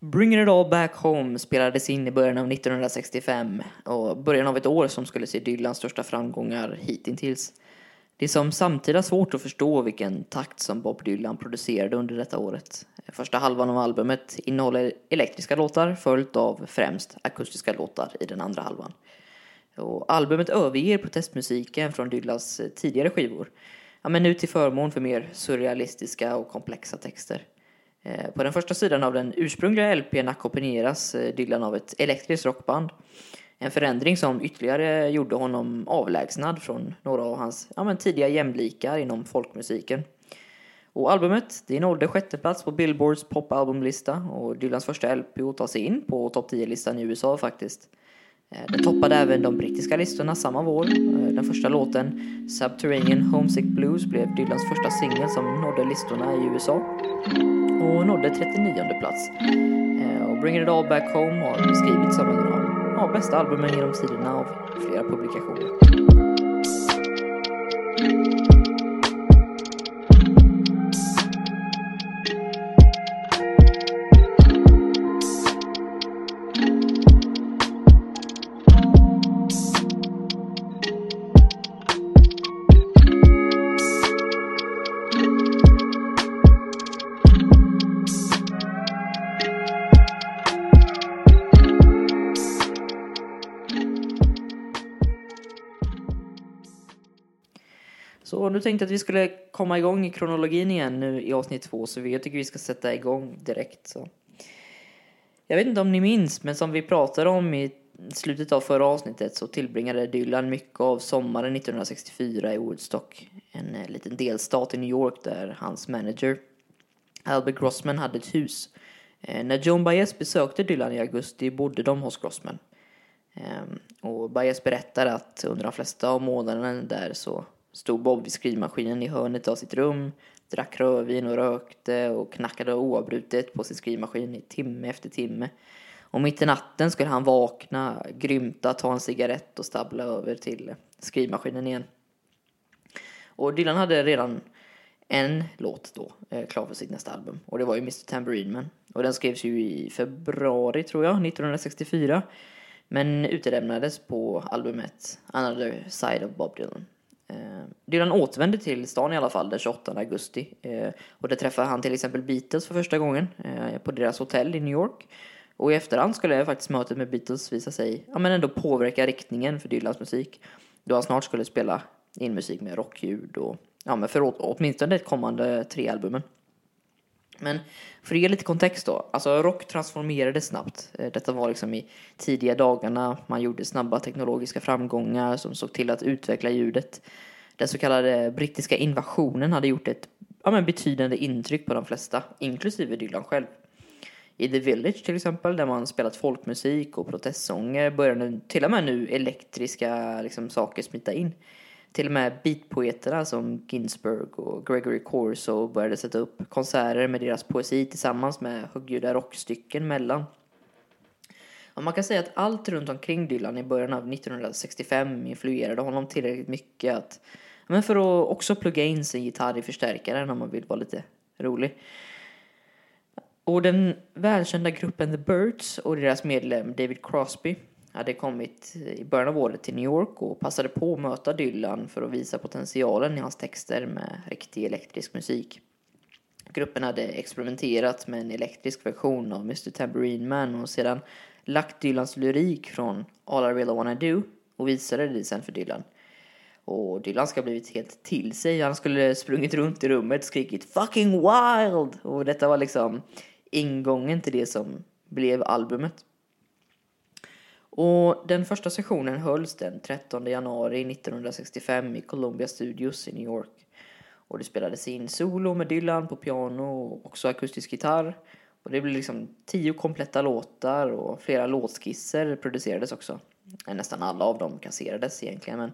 Bring It All Back Home spelades in i början av 1965 och början av ett år som skulle se Dylans största framgångar hittills. Det är som samtida svårt att förstå vilken takt som Bob Dylan producerade under detta året. Första halvan av albumet innehåller elektriska låtar följt av främst akustiska låtar i den andra halvan. Och albumet överger protestmusiken från Dylans tidigare skivor, ja, men nu till förmån för mer surrealistiska och komplexa texter. Eh, på den första sidan av den ursprungliga LPn ackompanjeras eh, Dylan av ett elektriskt rockband. En förändring som ytterligare gjorde honom avlägsnad från några av hans ja, men tidiga jämlikar inom folkmusiken. Och albumet det nådde sjätte plats på Billboards popalbumlista och Dylans första LP att ta sig in på topp 10-listan i USA faktiskt. Eh, den toppade även de brittiska listorna samma vår. Eh, den första låten, Subterranean Homesick Blues, blev Dylans första singel som nådde listorna i USA och nådde 39 plats. Eh, och Bring It All Back Home har beskrivits som en av de ja, bästa albumen genom tiderna av flera publikationer. Då tänkte jag att vi skulle komma igång i kronologin igen nu i avsnitt två, så jag tycker vi ska sätta igång direkt. Så. Jag vet inte om ni minns, men som vi pratade om i slutet av förra avsnittet så tillbringade Dylan mycket av sommaren 1964 i Woodstock, en eh, liten delstat i New York där hans manager Albert Grossman hade ett hus. Eh, när Joan Baez besökte Dylan i augusti bodde de hos Grossman. Ehm, och Baez berättar att under de flesta av månaderna där så stod Bob vid skrivmaskinen i hörnet av sitt rum, drack rödvin och rökte och knackade oavbrutet på sin skrivmaskin i timme efter timme. Och mitt i natten skulle han vakna, grymta, ta en cigarett och stabbla över till skrivmaskinen igen. Och Dylan hade redan en låt då eh, klar för sitt nästa album och det var ju Mr Tambourine Man. Och den skrevs ju i februari tror jag, 1964. Men utelämnades på albumet Another Side of Bob Dylan. Eh, Dylan återvände till stan i alla fall den 28 augusti. Eh, och där träffade han till exempel Beatles för första gången eh, på deras hotell i New York. Och i efterhand skulle faktiskt mötet med Beatles visa sig ja, men ändå påverka riktningen för Dylans musik. Då han snart skulle spela in musik med rockljud och ja, men för åtminstone de kommande tre albumen. Men för att ge lite kontext då, alltså rock transformerades snabbt. Eh, detta var liksom i tidiga dagarna, man gjorde snabba teknologiska framgångar som såg till att utveckla ljudet. Den så kallade brittiska invasionen hade gjort ett ja, men betydande intryck på de flesta, inklusive Dylan själv. I The Village till exempel, där man spelat folkmusik och protestsånger, började till och med nu elektriska liksom, saker smita in. Till och med beatpoeterna som Ginsberg och Gregory Corso började sätta upp konserter med deras poesi tillsammans med högljudda rockstycken mellan. Och man kan säga att allt runt omkring Dylan i början av 1965 influerade honom tillräckligt mycket att men för att också plugga in sin gitarr i förstärkaren om man vill vara lite rolig. Och den välkända gruppen The Birds och deras medlem David Crosby hade kommit i början av året till New York och passade på att möta Dylan för att visa potentialen i hans texter med riktig elektrisk musik. Gruppen hade experimenterat med en elektrisk version av Mr Tambourine Man och sedan lagt Dylans lyrik från All I Really Wanna Do och visade det sen för Dylan. Och Dylan ska ha blivit helt till sig. Han skulle sprungit runt i rummet och skrikit fucking wild! Och detta var liksom ingången till det som blev albumet. Och den första sessionen hölls den 13 januari 1965 i Columbia Studios i New York. Och det spelades in solo med Dylan på piano och också akustisk gitarr. Och det blev liksom tio kompletta låtar och flera låtskisser producerades också. Eh, nästan alla av dem kasserades egentligen men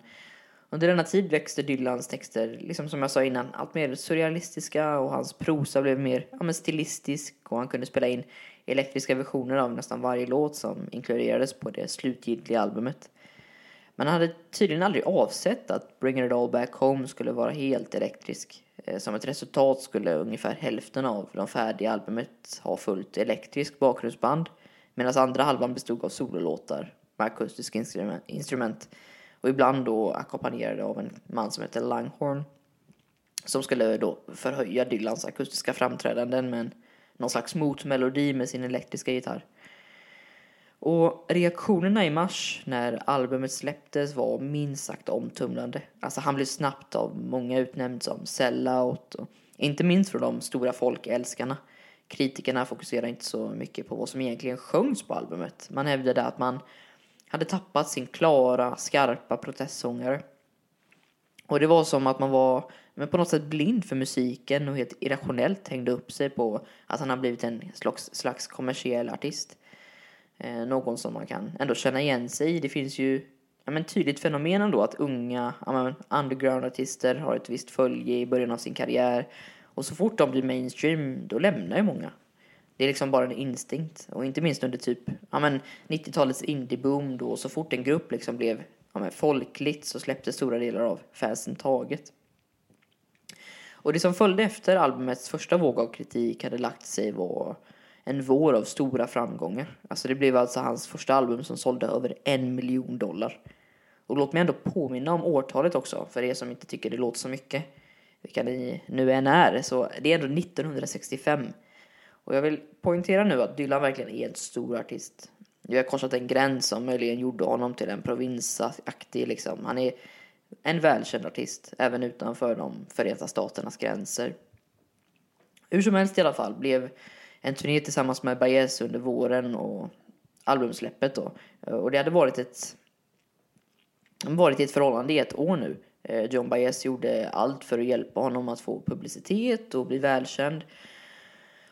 under denna tid växte Dylans texter, liksom som jag sa innan, allt mer surrealistiska och hans prosa blev mer ja, stilistisk och han kunde spela in elektriska versioner av nästan varje låt som inkluderades på det slutgiltiga albumet. Man hade tydligen aldrig avsett att Bring It All Back Home skulle vara helt elektrisk. Eh, som ett resultat skulle ungefär hälften av de färdiga albumet ha fullt elektrisk bakgrundsband medan andra halvan bestod av sololåtar med akustiska instrument och ibland då ackompanjerade av en man som heter Langhorn som skulle då förhöja Dylans akustiska framträdanden med en, någon slags motmelodi med sin elektriska gitarr. Och reaktionerna i mars när albumet släpptes var minst sagt omtumlande. Alltså han blev snabbt av många utnämnd som sellout och inte minst från de stora folkälskarna. Kritikerna fokuserade inte så mycket på vad som egentligen sjöngs på albumet. Man hävdade att man hade tappat sin klara, skarpa protestsångare. Och det var som att man var men på något sätt blind för musiken och helt irrationellt hängde upp sig på att han har blivit en slags, slags kommersiell artist. Eh, någon som man kan ändå känna igen sig i. Det finns ju ja, men tydligt fenomen ändå att unga ja, underground-artister har ett visst följe i början av sin karriär. Och så fort de blir mainstream, då lämnar ju många. Det är liksom bara en instinkt. Och inte minst under typ ja, 90-talets indieboom då, så fort en grupp liksom blev ja, men folkligt så släppte stora delar av fansen taget. Och det som följde efter albumets första våg av kritik hade lagt sig var en vår av stora framgångar. Alltså det blev alltså hans första album som sålde över en miljon dollar. Och låt mig ändå påminna om årtalet också, för er som inte tycker det låter så mycket. Vilka ni nu än är, så det är ändå 1965. Och jag vill poängtera nu att Dylan verkligen är en stor artist. Vi har korsat en gräns som möjligen gjorde honom till en provinsaktig liksom. Han är en välkänd artist, även utanför de Förenta Staternas gränser. Hur som helst i alla fall blev en turné tillsammans med Baez under våren och albumsläppet då. Och det hade varit ett varit i ett förhållande i ett år nu. Eh, John Baez gjorde allt för att hjälpa honom att få publicitet och bli välkänd.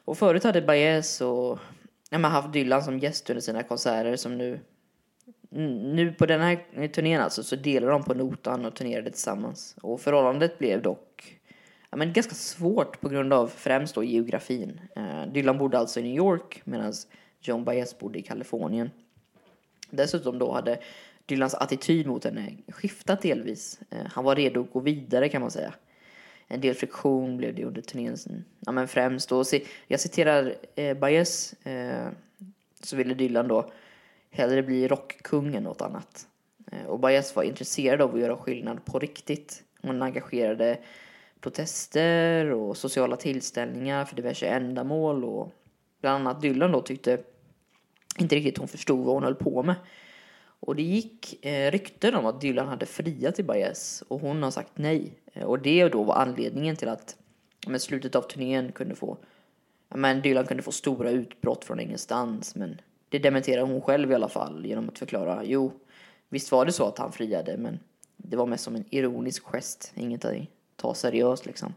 Och förut hade Baez och ja, haft Dylan som gäst under sina konserter som nu nu på den här turnén alltså så delade de på notan och turnerade tillsammans. Och förhållandet blev dock ja, men ganska svårt på grund av främst då geografin. Eh, Dylan bodde alltså i New York medan John Baez bodde i Kalifornien. Dessutom då hade Dylans attityd mot henne skiftat delvis. Eh, han var redo att gå vidare kan man säga. En del friktion blev det under turnén. Ja, men främst då, jag citerar eh, Baez, eh, så ville Dylan då hellre bli rockkung än något annat. Eh, och Baez var intresserad av att göra skillnad på riktigt. Hon engagerade protester och sociala tillställningar för diverse ändamål och bland annat Dylan då tyckte inte riktigt hon förstod vad hon höll på med. Och det gick eh, rykten om att Dylan hade friat till Baez och hon har sagt nej. Eh, och det då var anledningen till att med slutet av turnén kunde få men Dylan kunde få stora utbrott från ingenstans men det dementerar hon själv i alla fall genom att förklara jo, visst var det så att han friade men det var mest som en ironisk gest, inget att ta seriöst liksom.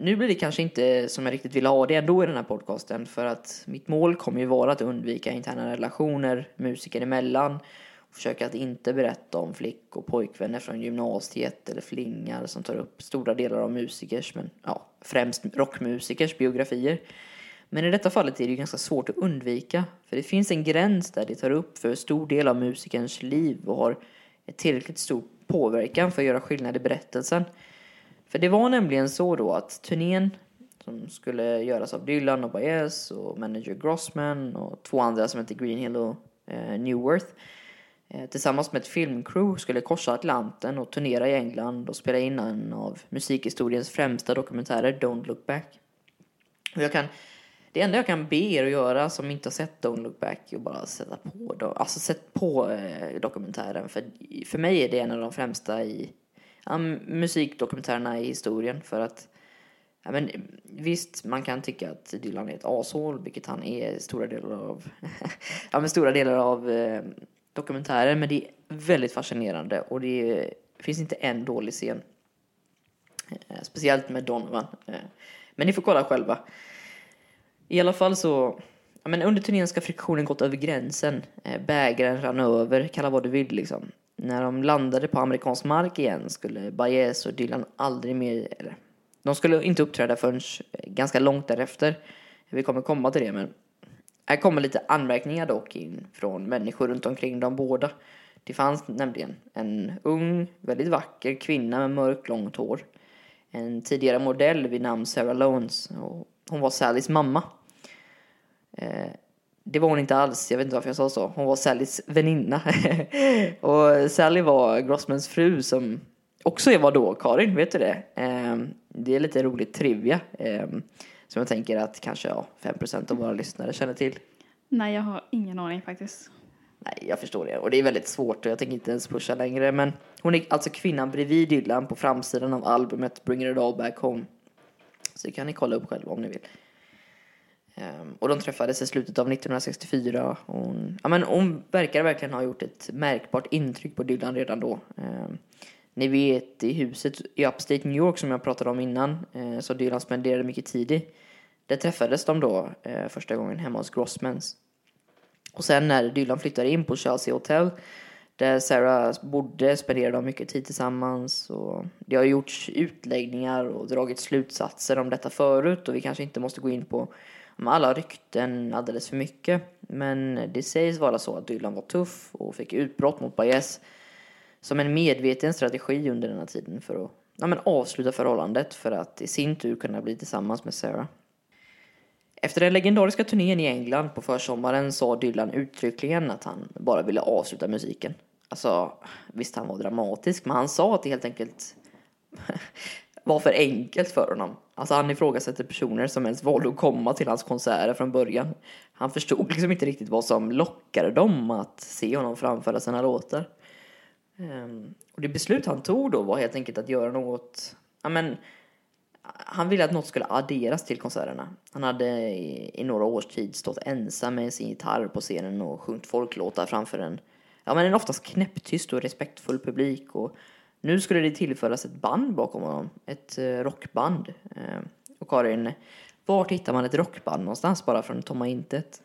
Nu blir det kanske inte som jag riktigt ville ha det ändå i den här podcasten för att mitt mål kommer ju vara att undvika interna relationer musiker emellan och försöka att inte berätta om flick och pojkvänner från gymnasiet eller flingar som tar upp stora delar av musikers, men ja, främst rockmusikers biografier. Men i detta fallet är det ju ganska svårt att undvika. För det finns en gräns där det tar upp för stor del av musikerns liv och har ett tillräckligt stor påverkan för att göra skillnad i berättelsen. För det var nämligen så då att turnén som skulle göras av Dylan och Baez och manager Grossman och två andra som heter Greenhill och eh, Newworth eh, tillsammans med ett filmcrew skulle korsa Atlanten och turnera i England och spela in en av musikhistoriens främsta dokumentärer, Don't Look Back. Och jag kan det enda jag kan be er att göra som inte har sett Don't Look Back är bara sätta på, do, alltså sätt på eh, dokumentären. För, för mig är det en av de främsta i ja, musikdokumentärerna i historien. För att ja, men, visst, man kan tycka att Dylan är ett ashål, vilket han är stora delar av, ja, men stora delar av eh, dokumentären. Men det är väldigt fascinerande och det är, finns inte en dålig scen. Eh, speciellt med Donovan. Eh, men ni får kolla själva. I alla fall så, ja, men under turnén ska friktionen gått över gränsen. Eh, bägaren rann över, kalla vad du vill liksom. När de landade på amerikansk mark igen skulle Baez och Dylan aldrig mer, eller de skulle inte uppträda förrän eh, ganska långt därefter. Vi kommer komma till det men här kommer lite anmärkningar dock in från människor runt omkring de båda. Det fanns nämligen en ung, väldigt vacker kvinna med mörkt långt hår. En tidigare modell vid namn Sarah Lones. Och hon var Sallys mamma. Det var hon inte alls, jag vet inte varför jag sa så. Hon var Sallys väninna. och Sally var Grossmans fru som också var då Karin, vet du det? Eh, det är lite roligt trivia. Eh, som jag tänker att kanske ja, 5% av våra lyssnare känner till. Nej, jag har ingen aning faktiskt. Nej, jag förstår det. Och det är väldigt svårt och jag tänker inte ens pusha längre. Men hon är alltså kvinnan bredvid Dylan på framsidan av albumet Bring It All Back Home. Så det kan ni kolla upp själva om ni vill. Ehm, och de träffades i slutet av 1964. Och hon, ja, men hon verkar verkligen ha gjort ett märkbart intryck på Dylan redan då. Ehm, ni vet i huset i Upstate New York som jag pratade om innan, eh, så Dylan spenderade mycket tid i. Där träffades de då eh, första gången hemma hos Grossmans. Och sen när Dylan flyttade in på Chelsea Hotel där Sarah bodde spenderade de mycket tid tillsammans. Och det har gjorts utläggningar och dragit slutsatser om detta förut och vi kanske inte måste gå in på alla rykten alldeles för mycket. Men det sägs vara så att Dylan var tuff och fick utbrott mot Baez som en medveten strategi under denna tiden för att ja, men avsluta förhållandet för att i sin tur kunna bli tillsammans med Sarah. Efter den legendariska turnén i England på försommaren sa Dylan uttryckligen att han bara ville avsluta musiken. Alltså, visst han var dramatisk, men han sa att det helt enkelt var för enkelt för honom. Alltså han ifrågasätter personer som ens valde att komma till hans konserter från början. Han förstod liksom inte riktigt vad som lockade dem att se honom framföra sina låtar. Um, och det beslut han tog då var helt enkelt att göra något, ja men han ville att något skulle adderas till konserterna. Han hade i, i, några års tid stått ensam med sin gitarr på scenen och sjungit folklåtar framför en, ja, men en oftast knäpptyst och respektfull publik. Och nu skulle det tillföras ett band bakom honom, ett eh, rockband. Eh, och Karin, vart hittar man ett rockband någonstans bara från tomma intet?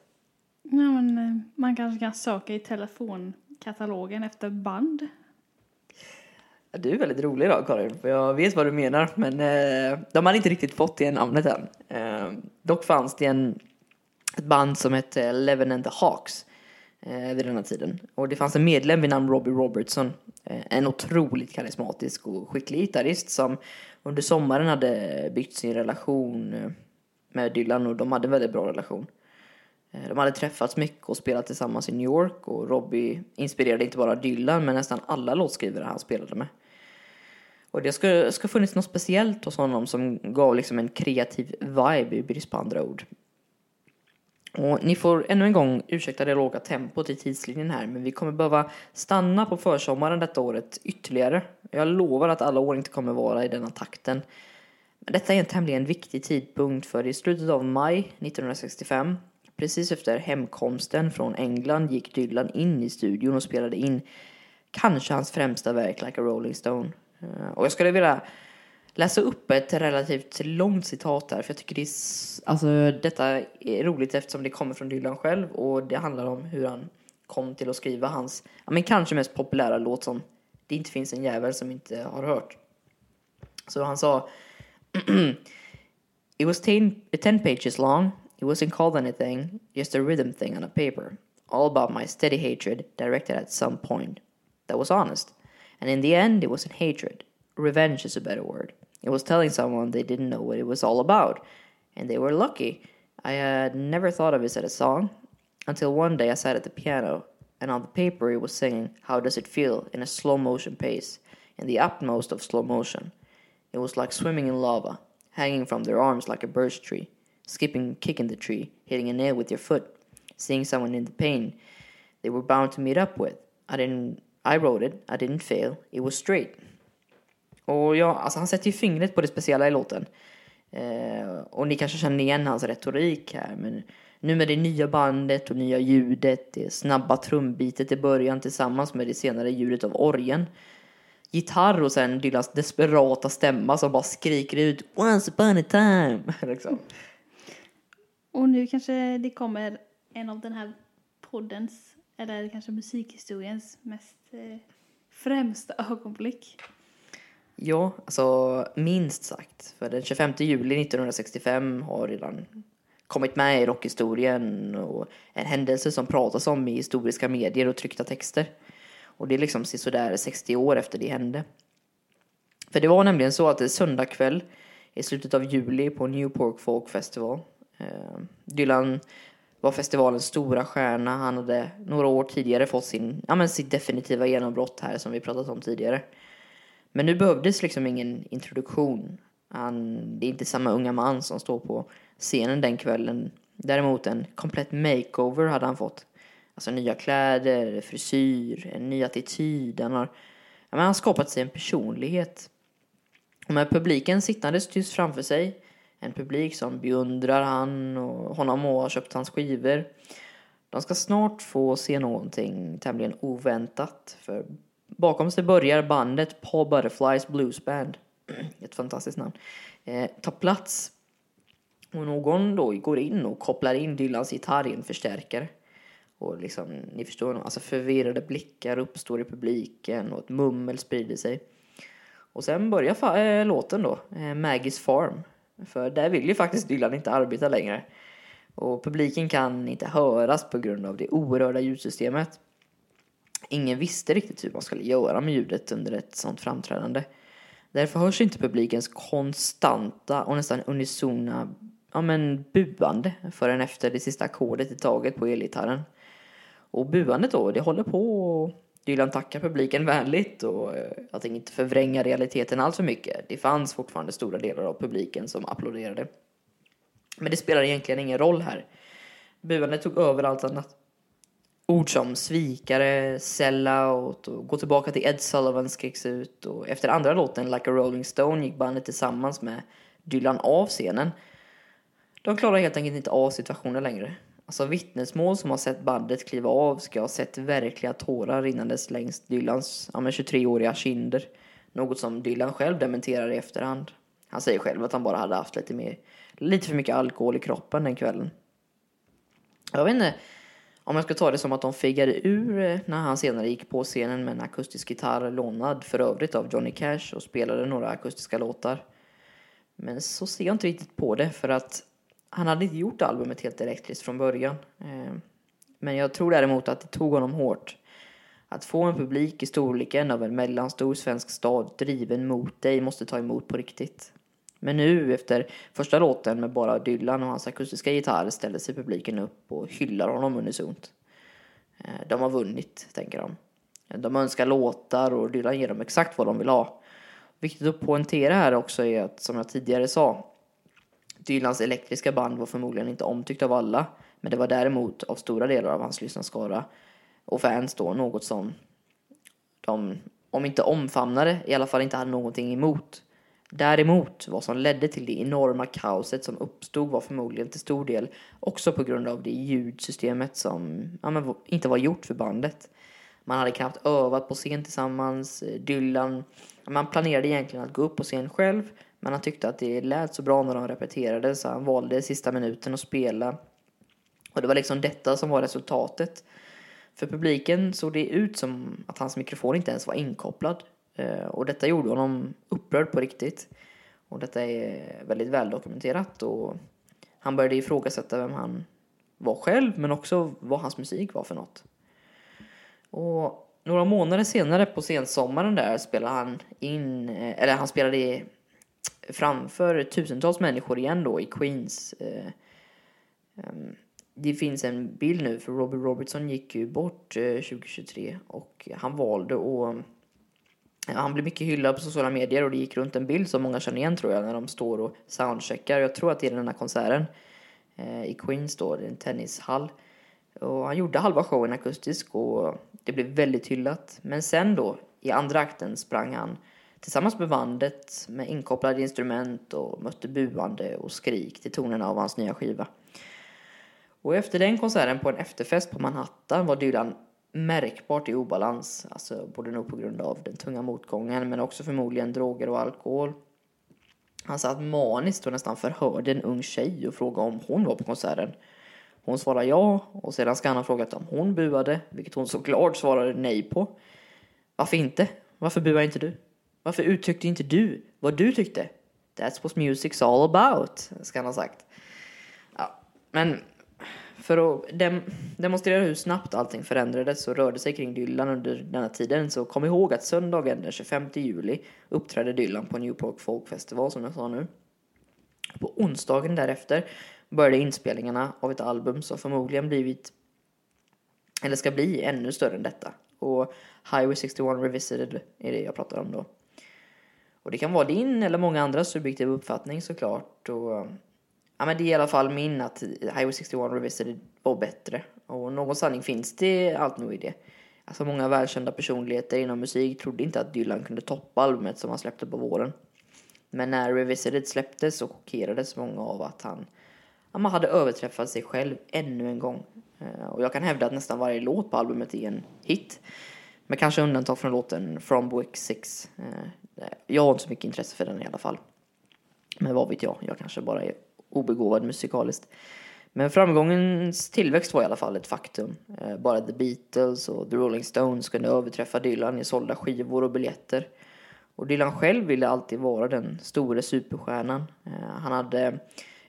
Ja, men, eh, man kanske kan söka i telefonkatalogen efter band. Du är väldigt rolig idag Karin, för jag vet vad du menar. Men eh, de hade inte riktigt fått det namnet än. Eh, dock fanns det en, ett band som hette Leven and the Hawks eh, vid den här tiden. Och det fanns en medlem vid namn Robbie Robertson. Eh, en otroligt karismatisk och skicklig gitarrist som under sommaren hade byggt sin relation eh, med Dylan och de hade en väldigt bra relation. Eh, de hade träffats mycket och spelat tillsammans i New York och Robbie inspirerade inte bara Dylan men nästan alla låtskrivare han spelade med. Och det ska, ska funnits något speciellt hos honom som gav liksom en kreativ vibe i brist på andra ord. Och ni får ännu en gång ursäkta det låga tempot i tidslinjen här, men vi kommer behöva stanna på försommaren detta året ytterligare. Jag lovar att alla år inte kommer vara i denna takten. Men detta är en tämligen viktig tidpunkt för i slutet av maj 1965, precis efter hemkomsten från England, gick Dylan in i studion och spelade in kanske hans främsta verk, Like a Rolling Stone. Eh, och jag skulle vilja läsa upp ett relativt långt citat här, för jag tycker det är, alltså, detta är roligt eftersom det kommer från Dylan själv och det handlar om hur han kom till att skriva hans, ja, men kanske mest populära låt som det inte finns en jävel som inte har hört. Så han sa It was ten, ten pages long. It wasn't called anything, just a rhythm thing on a paper. All about my steady hatred directed at some point. That was honest. And in the end, it wasn't hatred. Revenge is a better word. It was telling someone they didn't know what it was all about. And they were lucky. I had never thought of it as a song until one day I sat at the piano and on the paper it was singing How Does It Feel in a slow motion pace, in the utmost of slow motion. It was like swimming in lava, hanging from their arms like a birch tree, skipping, kicking the tree, hitting a nail with your foot, seeing someone in the pain they were bound to meet up with. I didn't I wrote it, I didn't fail, it was straight. Och ja, alltså han sätter ju fingret på det speciella i låten. Eh, och ni kanske känner igen hans retorik här, men nu med det nya bandet och nya ljudet, det snabba trumbitet i början tillsammans med det senare ljudet av orgen. Gitarr och sen Dylans desperata stämma som bara skriker ut Once upon a time. liksom. Och nu kanske det kommer en av den här poddens, eller kanske musikhistoriens mest eh, främsta ögonblick. Ja, alltså minst sagt. För den 25 juli 1965 har redan kommit med i rockhistorien och en händelse som pratas om i historiska medier och tryckta texter. Och det är liksom sådär 60 år efter det hände. För det var nämligen så att det är söndag kväll i slutet av juli på New Pork Folk Festival. Eh, Dylan var festivalens stora stjärna. Han hade några år tidigare fått sin, ja, men sitt definitiva genombrott här som vi pratat om tidigare. Men nu behövdes liksom ingen introduktion. Han, det är inte samma unga man som står på scenen den kvällen. Däremot en komplett makeover hade han fått. Alltså nya kläder, frisyr, en ny attityd. Han har, ja, han har skapat sig en personlighet. Och med publiken sittandes tyst framför sig. En publik som beundrar han och honom och har köpt hans skivor. De ska snart få se någonting tämligen oväntat. För bakom sig börjar bandet Paul Butterflies Blues Band. Ett fantastiskt namn. Eh, ta plats. Och någon då går in och kopplar in Dylans gitarr i en förstärkare. Och liksom, ni förstår, alltså förvirrade blickar uppstår i publiken och ett mummel sprider sig. Och sen börjar äh, låten då, äh, Maggie's Farm. För där vill ju faktiskt Dylan inte arbeta längre. Och publiken kan inte höras på grund av det oerhörda ljudsystemet. Ingen visste riktigt hur man skulle göra med ljudet under ett sånt framträdande. Därför hörs inte publikens konstanta och nästan unisona ja, men buande förrän efter det sista ackordet i taget på elgitarren. Och buandet då, det håller på och... Dylan tackar publiken vänligt och eh, jag tänker inte förvränga realiteten allt för mycket. Det fanns fortfarande stora delar av publiken som applåderade. Men det spelar egentligen ingen roll här. Buandet tog över allt annat. Ord som svikare, sellout och gå tillbaka till Ed Sullivan skriks ut. Och efter andra låten, Like a Rolling Stone, gick bandet tillsammans med Dylan av scenen. De klarar helt enkelt inte av situationen längre. Alltså vittnesmål som har sett bandet kliva av ska ha sett verkliga tårar rinnandes längs Dylans ja, 23-åriga kinder. Något som Dylan själv dementerar i efterhand. Han säger själv att han bara hade haft lite, mer, lite för mycket alkohol i kroppen den kvällen. Jag vet inte om jag ska ta det som att de fegade ur eh, när han senare gick på scenen med en akustisk gitarr lånad för övrigt av Johnny Cash och spelade några akustiska låtar. Men så ser jag inte riktigt på det för att han hade inte gjort albumet helt elektriskt från början. Eh, men jag tror däremot att det tog honom hårt. Att få en publik i storleken av en mellanstor svensk stad driven mot dig måste ta emot på riktigt. Men nu efter första låten med bara Dylan och hans akustiska gitarr ställer sig publiken upp och hyllar honom unisont. Eh, de har vunnit, tänker de. De önskar låtar och Dylan ger dem exakt vad de vill ha. Viktigt att poängtera här också är att, som jag tidigare sa, Dylans elektriska band var förmodligen inte omtyckt av alla, men det var däremot av stora delar av hans lyssnarskara och fans då något som de, om inte omfamnade, i alla fall inte hade någonting emot. Däremot, vad som ledde till det enorma kaoset som uppstod var förmodligen till stor del också på grund av det ljudsystemet som ja, men, inte var gjort för bandet. Man hade knappt övat på scen tillsammans. Eh, Dylan, man planerade egentligen att gå upp på scen själv men han tyckte att det lät så bra när de repeterade så han valde sista minuten att spela. Och det var liksom detta som var resultatet. För publiken såg det ut som att hans mikrofon inte ens var inkopplad. Eh, och detta gjorde honom upprörd på riktigt. Och detta är väldigt väldokumenterat och han började ifrågasätta vem han var själv men också vad hans musik var för något. Och några månader senare på sensommaren där spelade han in, eh, eller han spelade framför tusentals människor igen då i Queens. Eh, ehm, det finns en bild nu för Robbie Robertson gick ju bort 2023 och han valde att han blev mycket hyllad på sociala medier och det gick runt en bild som många känner igen tror jag när de står och soundcheckar. Jag tror att det är den här konserten eh, i Queens då, det är en tennishall. Och han gjorde halva showen akustisk och det blev väldigt hyllat. Men sen då, i andra akten sprang han tillsammans med bandet med inkopplade instrument och mötte buande och skrik till tonerna av hans nya skiva. Och efter den konserten på en efterfest på Manhattan var Dylan märkbart i obalans, alltså både nog på grund av den tunga motgången men också förmodligen droger och alkohol. Han satt maniskt och nästan förhörde en ung tjej och frågade om hon var på konserten. Hon svarade ja och sedan ska han ha frågat om hon buade, vilket hon såklart svarade nej på. Varför inte? Varför buar inte du? Varför uttryckte inte du vad du tyckte? That's what music's all about, ska han ha sagt. Ja, men för att dem demonstrera hur snabbt allting förändrades och rörde sig kring Dylan under denna tiden så kom ihåg att söndagen den 25 juli uppträdde Dylan på Newport Folk Festival som jag sa nu. På onsdagen därefter började inspelningarna av ett album som förmodligen blivit eller ska bli ännu större än detta. Och Highway 61 Revisited är det jag pratar om då. Och det kan vara din eller många andras subjektiva uppfattning såklart. Och, ja, men det är i alla fall min att Highway 61 Revisited var bättre. Och någon sanning finns det allt nog i det. Alltså många välkända personligheter inom musik trodde inte att Dylan kunde toppa albumet som han släppte på våren. Men när Revisited släpptes så chockerades många av att han ja, man hade överträffat sig själv ännu en gång. Eh, och jag kan hävda att nästan varje låt på albumet är en hit. Med kanske undantag från låten From Wick 6. Eh, jag har inte så mycket intresse för den i alla fall. Men vad vet jag, jag kanske bara är obegåvad musikaliskt. Men framgångens tillväxt var i alla fall ett faktum. Eh, bara The Beatles och The Rolling Stones kunde överträffa Dylan i sålda skivor och biljetter. Och Dylan själv ville alltid vara den store superstjärnan. Eh, han hade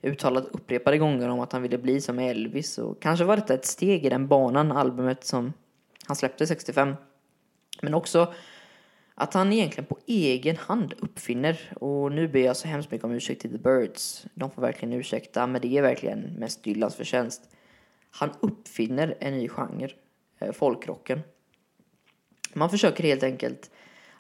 uttalat upprepade gånger om att han ville bli som Elvis och kanske var detta ett steg i den banan, albumet som han släppte 65. Men också att han egentligen på egen hand uppfinner, och nu ber jag så hemskt mycket om ursäkt till The Birds, de får verkligen ursäkta, men det är verkligen mest Dylans förtjänst. Han uppfinner en ny genre, eh, folkrocken. Man försöker helt enkelt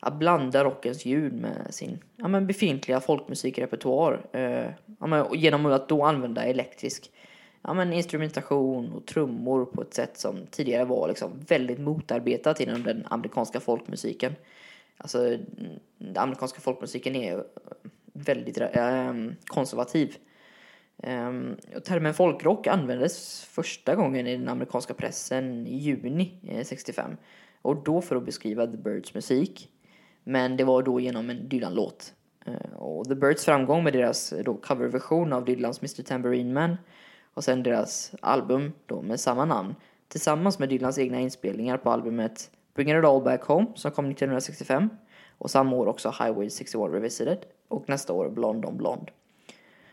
att blanda rockens ljud med sin ja, men befintliga folkmusikrepertoar. Eh, ja, men, genom att då använda elektrisk ja, men instrumentation och trummor på ett sätt som tidigare var liksom väldigt motarbetat inom den amerikanska folkmusiken. Alltså, den amerikanska folkmusiken är väldigt äh, konservativ. Um, termen folkrock användes första gången i den amerikanska pressen i juni eh, 65 och då för att beskriva The Birds musik. Men det var då genom en Dylan-låt. Eh, och The Birds framgång med deras eh, då coverversion av Dylans Mr. Tambourine Man och sen deras album då med samma namn tillsammans med Dylans egna inspelningar på albumet Bring It All Back Home som kom 1965 och samma år också Highway 61 Revisited och nästa år Blond on Blond.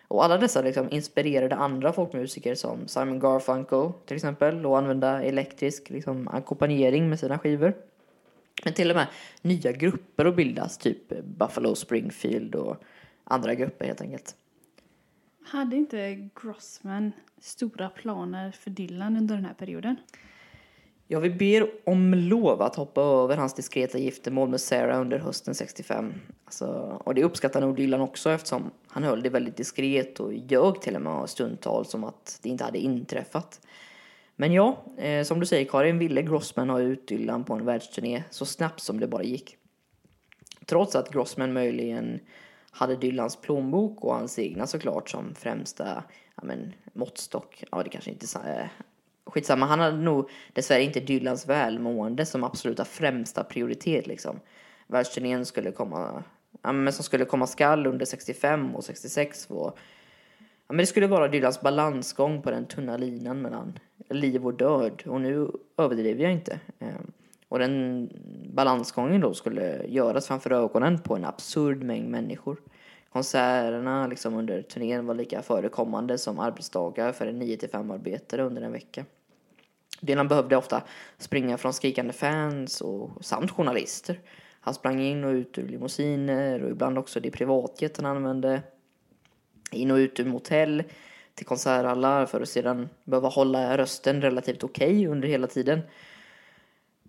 Och alla dessa liksom inspirerade andra folkmusiker som Simon Garfunkel till exempel och använda elektrisk liksom ackompanjering med sina skivor. Men till och med nya grupper att bildas, typ Buffalo Springfield och andra grupper helt enkelt. Hade inte Grossman stora planer för Dylan under den här perioden? Ja, vi ber om lov att hoppa över hans diskreta giftermål med Sarah under hösten 65. Alltså, och det uppskattar nog Dylan också eftersom han höll det väldigt diskret och ljög till och med stundtal som att det inte hade inträffat. Men ja, eh, som du säger Karin, ville Grossman ha ut Dylan på en världsturné så snabbt som det bara gick. Trots att Grossman möjligen hade Dylans plånbok och hans egna såklart som främsta ja, men, måttstock. Ja, det kanske inte är eh, skitsamma. Han hade nog dessvärre inte Dylans välmående som absoluta främsta prioritet liksom. Världsturnén skulle komma, ja, men som skulle komma skall under 65 och 66 var Ja, men det skulle vara Dylans balansgång på den tunna linan mellan liv och död. Och nu överdriver jag inte. Ehm, och den balansgången då skulle göras framför ögonen på en absurd mängd människor. Konserterna liksom under turnén var lika förekommande som arbetsdagar för en 9-5 arbetare under en vecka. Dylan behövde ofta springa från skrikande fans och samt journalister. Han sprang in och ut ur limousiner och ibland också det privatjet han använde in och ut ur motell till konserthallar för att sedan behöva hålla rösten relativt okej okay under hela tiden.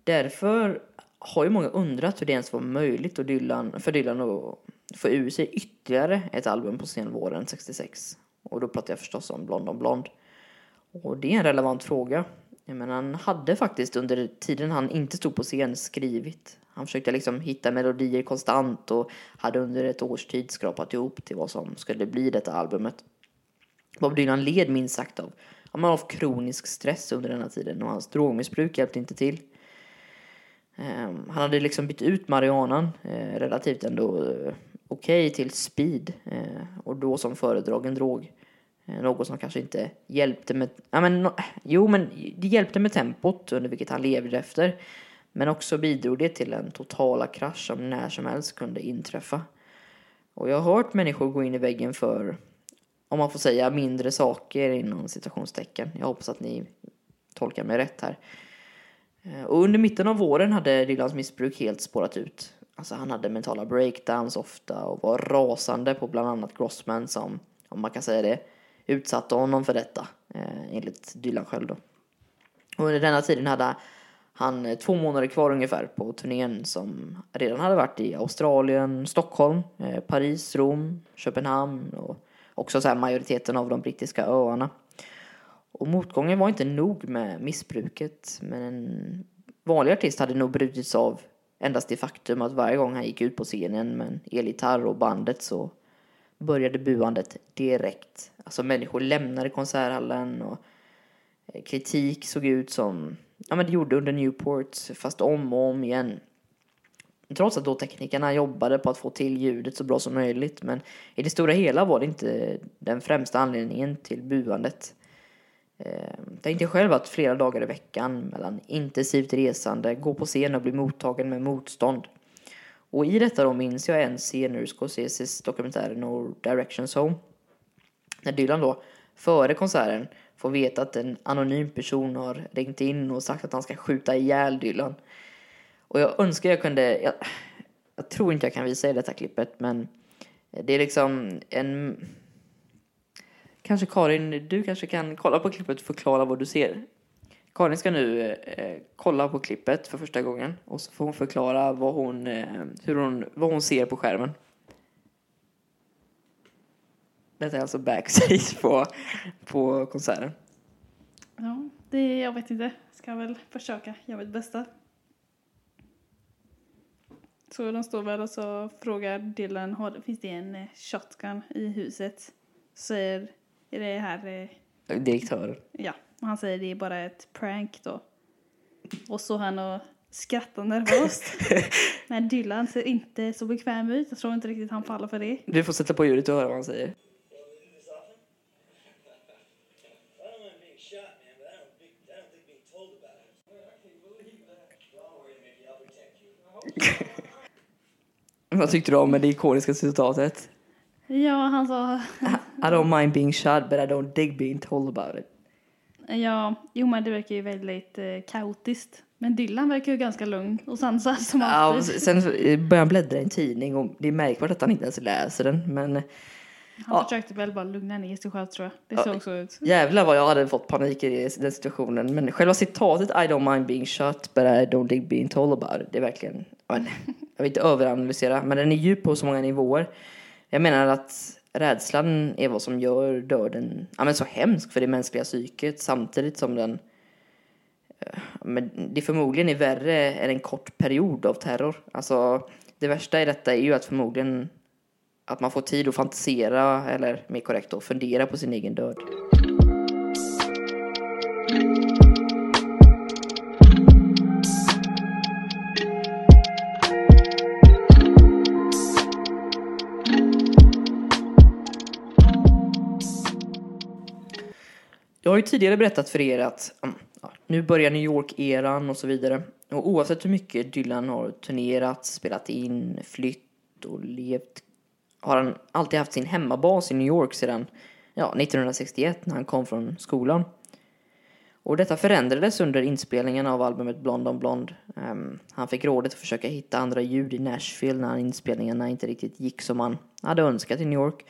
Därför har ju många undrat hur det ens var möjligt för Dylan, för Dylan att få ur sig ytterligare ett album på senvåren 66. Och då pratar jag förstås om Blond on Blond. Och det är en relevant fråga. Men han hade faktiskt under tiden han inte stod på scen skrivit. Han försökte liksom hitta melodier konstant och hade under ett års tid skrapat ihop till vad som skulle bli detta albumet. Bob Dylan led minst sagt av, av kronisk stress under denna tiden och hans drogmissbruk hjälpte inte till. Ehm, han hade liksom bytt ut marijuanan eh, relativt ändå eh, okej okay till speed eh, och då som föredragen drog. Eh, något som kanske inte hjälpte med, ja men, no, jo men det hjälpte med tempot under vilket han levde efter. Men också bidrog det till en totala krasch som när som helst kunde inträffa. Och jag har hört människor gå in i väggen för om man får säga, mindre saker inom citationstecken. Jag hoppas att ni tolkar mig rätt här. Eh, och under mitten av våren hade Dylans missbruk helt spårat ut. Alltså han hade mentala breakdowns ofta och var rasande på bland annat Grossman som, om man kan säga det, utsatte honom för detta, eh, enligt Dylan själv då. Och under denna tiden hade han eh, två månader kvar ungefär på turnén som redan hade varit i Australien, Stockholm, eh, Paris, Rom, Köpenhamn och också så här majoriteten av de brittiska öarna. Och motgången var inte nog med missbruket, men en vanlig artist hade nog brutits av endast det faktum att varje gång han gick ut på scenen med en elgitarr och bandet så började buandet direkt. Alltså människor lämnade konserthallen och eh, kritik såg ut som ja, men det gjorde under Newport, fast om och om igen. Trots att då teknikerna jobbade på att få till ljudet så bra som möjligt, men i det stora hela var det inte den främsta anledningen till buandet. Eh, tänkte själv att flera dagar i veckan mellan intensivt resande, gå på scen och bli mottagen med motstånd. Och i detta då minns jag en scen ur Scorseses dokumentär No Directions Home. När Dylan då, före konserten, får veta att en anonym person har ringt in och sagt att han ska skjuta ihjäl Dylan. Och jag önskar jag kunde, jag, jag tror inte jag kan visa i detta klippet, men det är liksom en Kanske Karin, du kanske kan kolla på klippet och förklara vad du ser. Karin ska nu eh, kolla på klippet för första gången och så får hon förklara vad hon, eh, hur hon, vad hon ser på skärmen. Detta är alltså backstage på, på konserten. Ja, det, jag vet inte. Ska väl försöka göra mitt bästa. Så de står väl och så frågar Dylan, finns det en eh, shotgun i huset? Säger, är det här, eh, Direktören. ja, och han säger det är bara ett prank då. Och så han och skrattar nervöst. Men Dylan ser inte så bekväm ut. Jag tror inte riktigt han faller för det. Du får sätta på ljudet och höra vad han säger. Vad tyckte du om det ikoniska citatet? Ja, han sa... I don't mind being shot but I don't dig being told about it. Ja, jo men det verkar ju väldigt eh, kaotiskt. Men Dylan verkar ju ganska lugn och sansad som Ja, och alltid. sen så börjar han bläddra i en tidning och det är märkbart att han inte ens läser den. Men Han ja. försökte väl bara lugna ner sig själv tror jag. Det Ja. såg så ut. jävlar vad jag hade fått panik i den situationen. Men själva citatet I don't mind being shot but I don't dig being told about it. Det är verkligen, jag vill inte överanalysera men den är djup på så många nivåer. Jag menar att rädslan är vad som gör döden ja, men så hemsk för det mänskliga psyket samtidigt som den eh, men det förmodligen är värre än en kort period av terror. Alltså, det värsta i detta är ju att förmodligen att man får tid att fantisera, eller mer korrekt då, fundera på sin egen död. Jag har ju tidigare berättat för er att ja, nu börjar New York-eran och så vidare. Och oavsett hur mycket Dylan har turnerat, spelat in, flytt och levt har han alltid haft sin hemmabas i New York sedan ja, 1961 när han kom från skolan. Och detta förändrades under inspelningen av albumet Blond on Blond. Um, han fick rådet att försöka hitta andra ljud i Nashville när inspelningarna inte riktigt gick som han hade önskat i New York.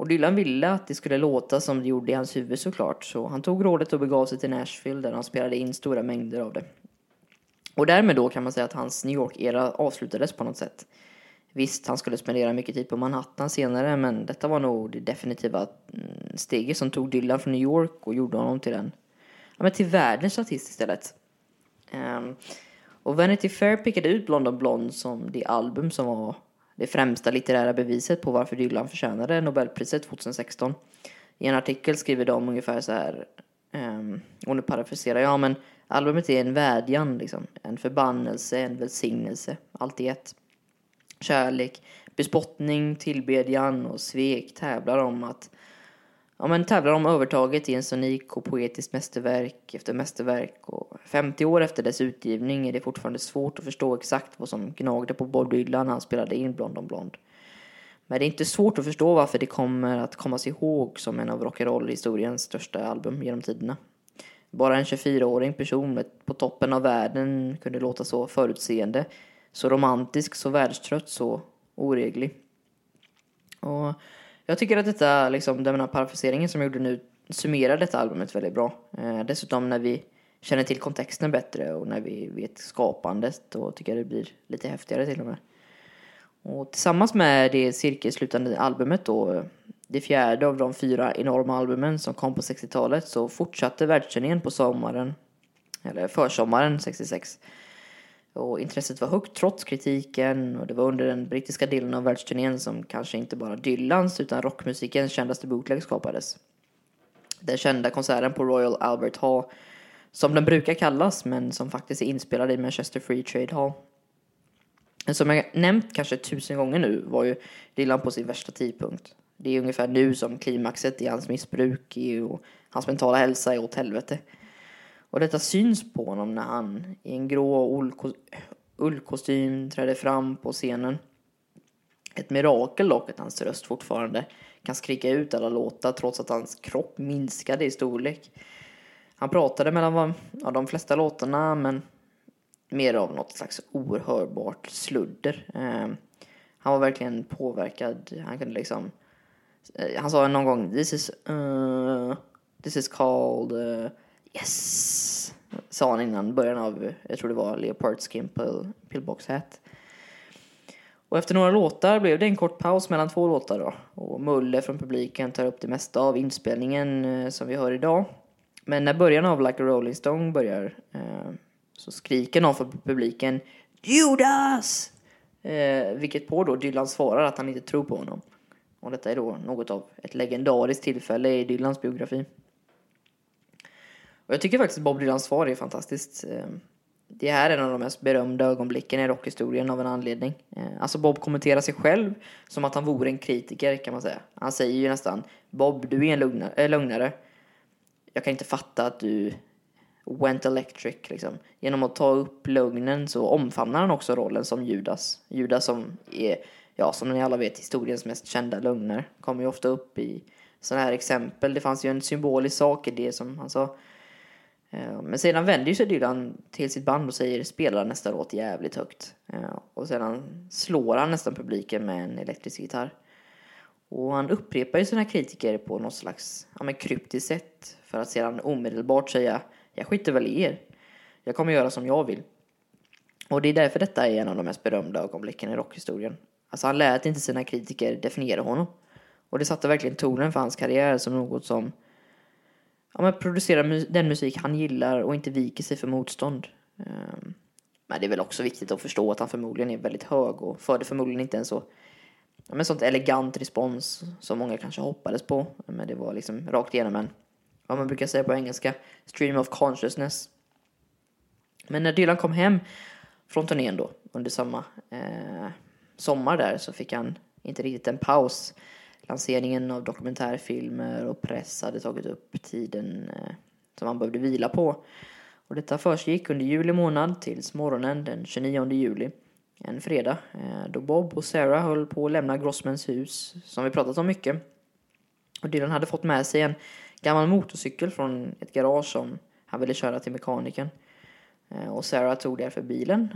Och Dylan ville att det skulle låta som det gjorde i hans huvud såklart, så han tog rådet och begav sig till Nashville där han spelade in stora mängder av det. Och därmed då kan man säga att hans New York-era avslutades på något sätt. Visst, han skulle spendera mycket tid på Manhattan senare, men detta var nog det definitiva mm, steget som tog Dylan från New York och gjorde honom till en, ja men till världens artist istället. Um, och Vanity Fair pickade ut Blond on Blonde som det album som var det främsta litterära beviset på varför Dylan förtjänade Nobelpriset 2016. I en artikel skriver de ungefär så här, um, och nu parafraserar jag, men albumet är en vädjan, liksom. en förbannelse, en välsignelse, allt i ett. Kärlek, bespottning, tillbedjan och svek tävlar om att Ja men tävlar om övertaget i en sonik och poetiskt mästerverk efter mästerverk och 50 år efter dess utgivning är det fortfarande svårt att förstå exakt vad som gnagde på Bob Dylan när han spelade in Blond on Blond. Men det är inte svårt att förstå varför det kommer att kommas ihåg som en av rock'n'roll-historiens största album genom tiderna. Bara en 24-årig person på toppen av världen kunde låta så förutseende, så romantisk, så världstrött, så oreglig. Och jag tycker att detta, liksom, den här parafraseringen som jag gjorde nu, summerar detta albumet väldigt bra. Eh, dessutom när vi känner till kontexten bättre och när vi vet skapandet, då tycker jag det blir lite häftigare till och med. Och tillsammans med det cirkelslutande albumet då, det fjärde av de fyra enorma albumen som kom på 60-talet, så fortsatte världsturnén på sommaren, eller försommaren 66. Och intresset var högt trots kritiken och det var under den brittiska delen av världsturnén som kanske inte bara Dylans utan rockmusikens kändaste bootleg skapades. Den kända konserten på Royal Albert Hall, som den brukar kallas men som faktiskt är inspelad i Manchester Free Trade Hall. Som jag nämnt kanske tusen gånger nu var ju Dylan på sin värsta tidpunkt. Det är ungefär nu som klimaxet i hans missbruk och hans mentala hälsa är åt helvete. Och detta syns på honom när han i en grå ullkostym träder fram på scenen. Ett mirakel dock att hans röst fortfarande kan skrika ut alla låtar trots att hans kropp minskade i storlek. Han pratade mellan ja, de flesta låtarna men mer av något slags oerhörbart sludder. Eh, han var verkligen påverkad. Han kunde liksom... Eh, han sa någon gång This is... Uh, this is called... Uh, yes! Sa han innan början av, jag tror det var Leopard Skin Pill, Pillbox Hat. Och efter några låtar blev det en kort paus mellan två låtar då. Och Mulle från publiken tar upp det mesta av inspelningen eh, som vi hör idag. Men när början av Like a Rolling Stone börjar eh, så skriker någon från publiken Judas! Eh, vilket på då Dylan svarar att han inte tror på honom. Och detta är då något av ett legendariskt tillfälle i Dylans biografi. Och jag tycker faktiskt Bob Dylans svar är fantastiskt. Ehm, det här är en av de mest berömda ögonblicken i rockhistorien av en anledning. Ehm, alltså Bob kommenterar sig själv som att han vore en kritiker kan man säga. Han säger ju nästan Bob, du är en eh, lugnare, äh, lögnare. Jag kan inte fatta att du went electric liksom. Genom att ta upp lögnen så omfamnar han också rollen som Judas. Judas som är, ja som ni alla vet, historiens mest kända lögner. Kommer ju ofta upp i sådana här exempel. Det fanns ju en symbolisk sak i det som han sa. Eh, men sedan vänder ju sig Dylan till sitt band och säger spela nästa låt jävligt högt. Eh, och sedan slår han nästan publiken med en elektrisk gitarr. Och han upprepar ju sina kritiker på något slags ja, men kryptiskt sätt för att sedan omedelbart säga jag skiter väl i er. Jag kommer göra som jag vill. Och det är därför detta är en av de mest berömda ögonblicken i rockhistorien. Alltså han lät inte sina kritiker definiera honom. Och det satte verkligen tonen för hans karriär som något som ja, men producerar mu- den musik han gillar och inte viker sig för motstånd. Um, Men det är väl också viktigt att förstå att han förmodligen är väldigt hög och förde förmodligen inte en så ja, men sånt elegant respons som många kanske hoppades på. Men det var liksom rakt igenom en, vad man brukar säga på engelska, stream of consciousness. Men när Dylan kom hem från turnén då, under samma eh, sommar där, så fick han inte riktigt en paus. Lanseringen av dokumentärfilmer och press hade tagit upp tiden eh, som han behövde vila på. Och detta försiggick under juli månad tills morgonen den 29 juli, en fredag, eh, då Bob och Sarah höll på att lämna Grossmans hus, som vi pratat om mycket. Och Dylan hade fått med sig en gammal motorcykel från ett garage som han ville köra till mekanikern. Eh, och Sarah tog därför bilen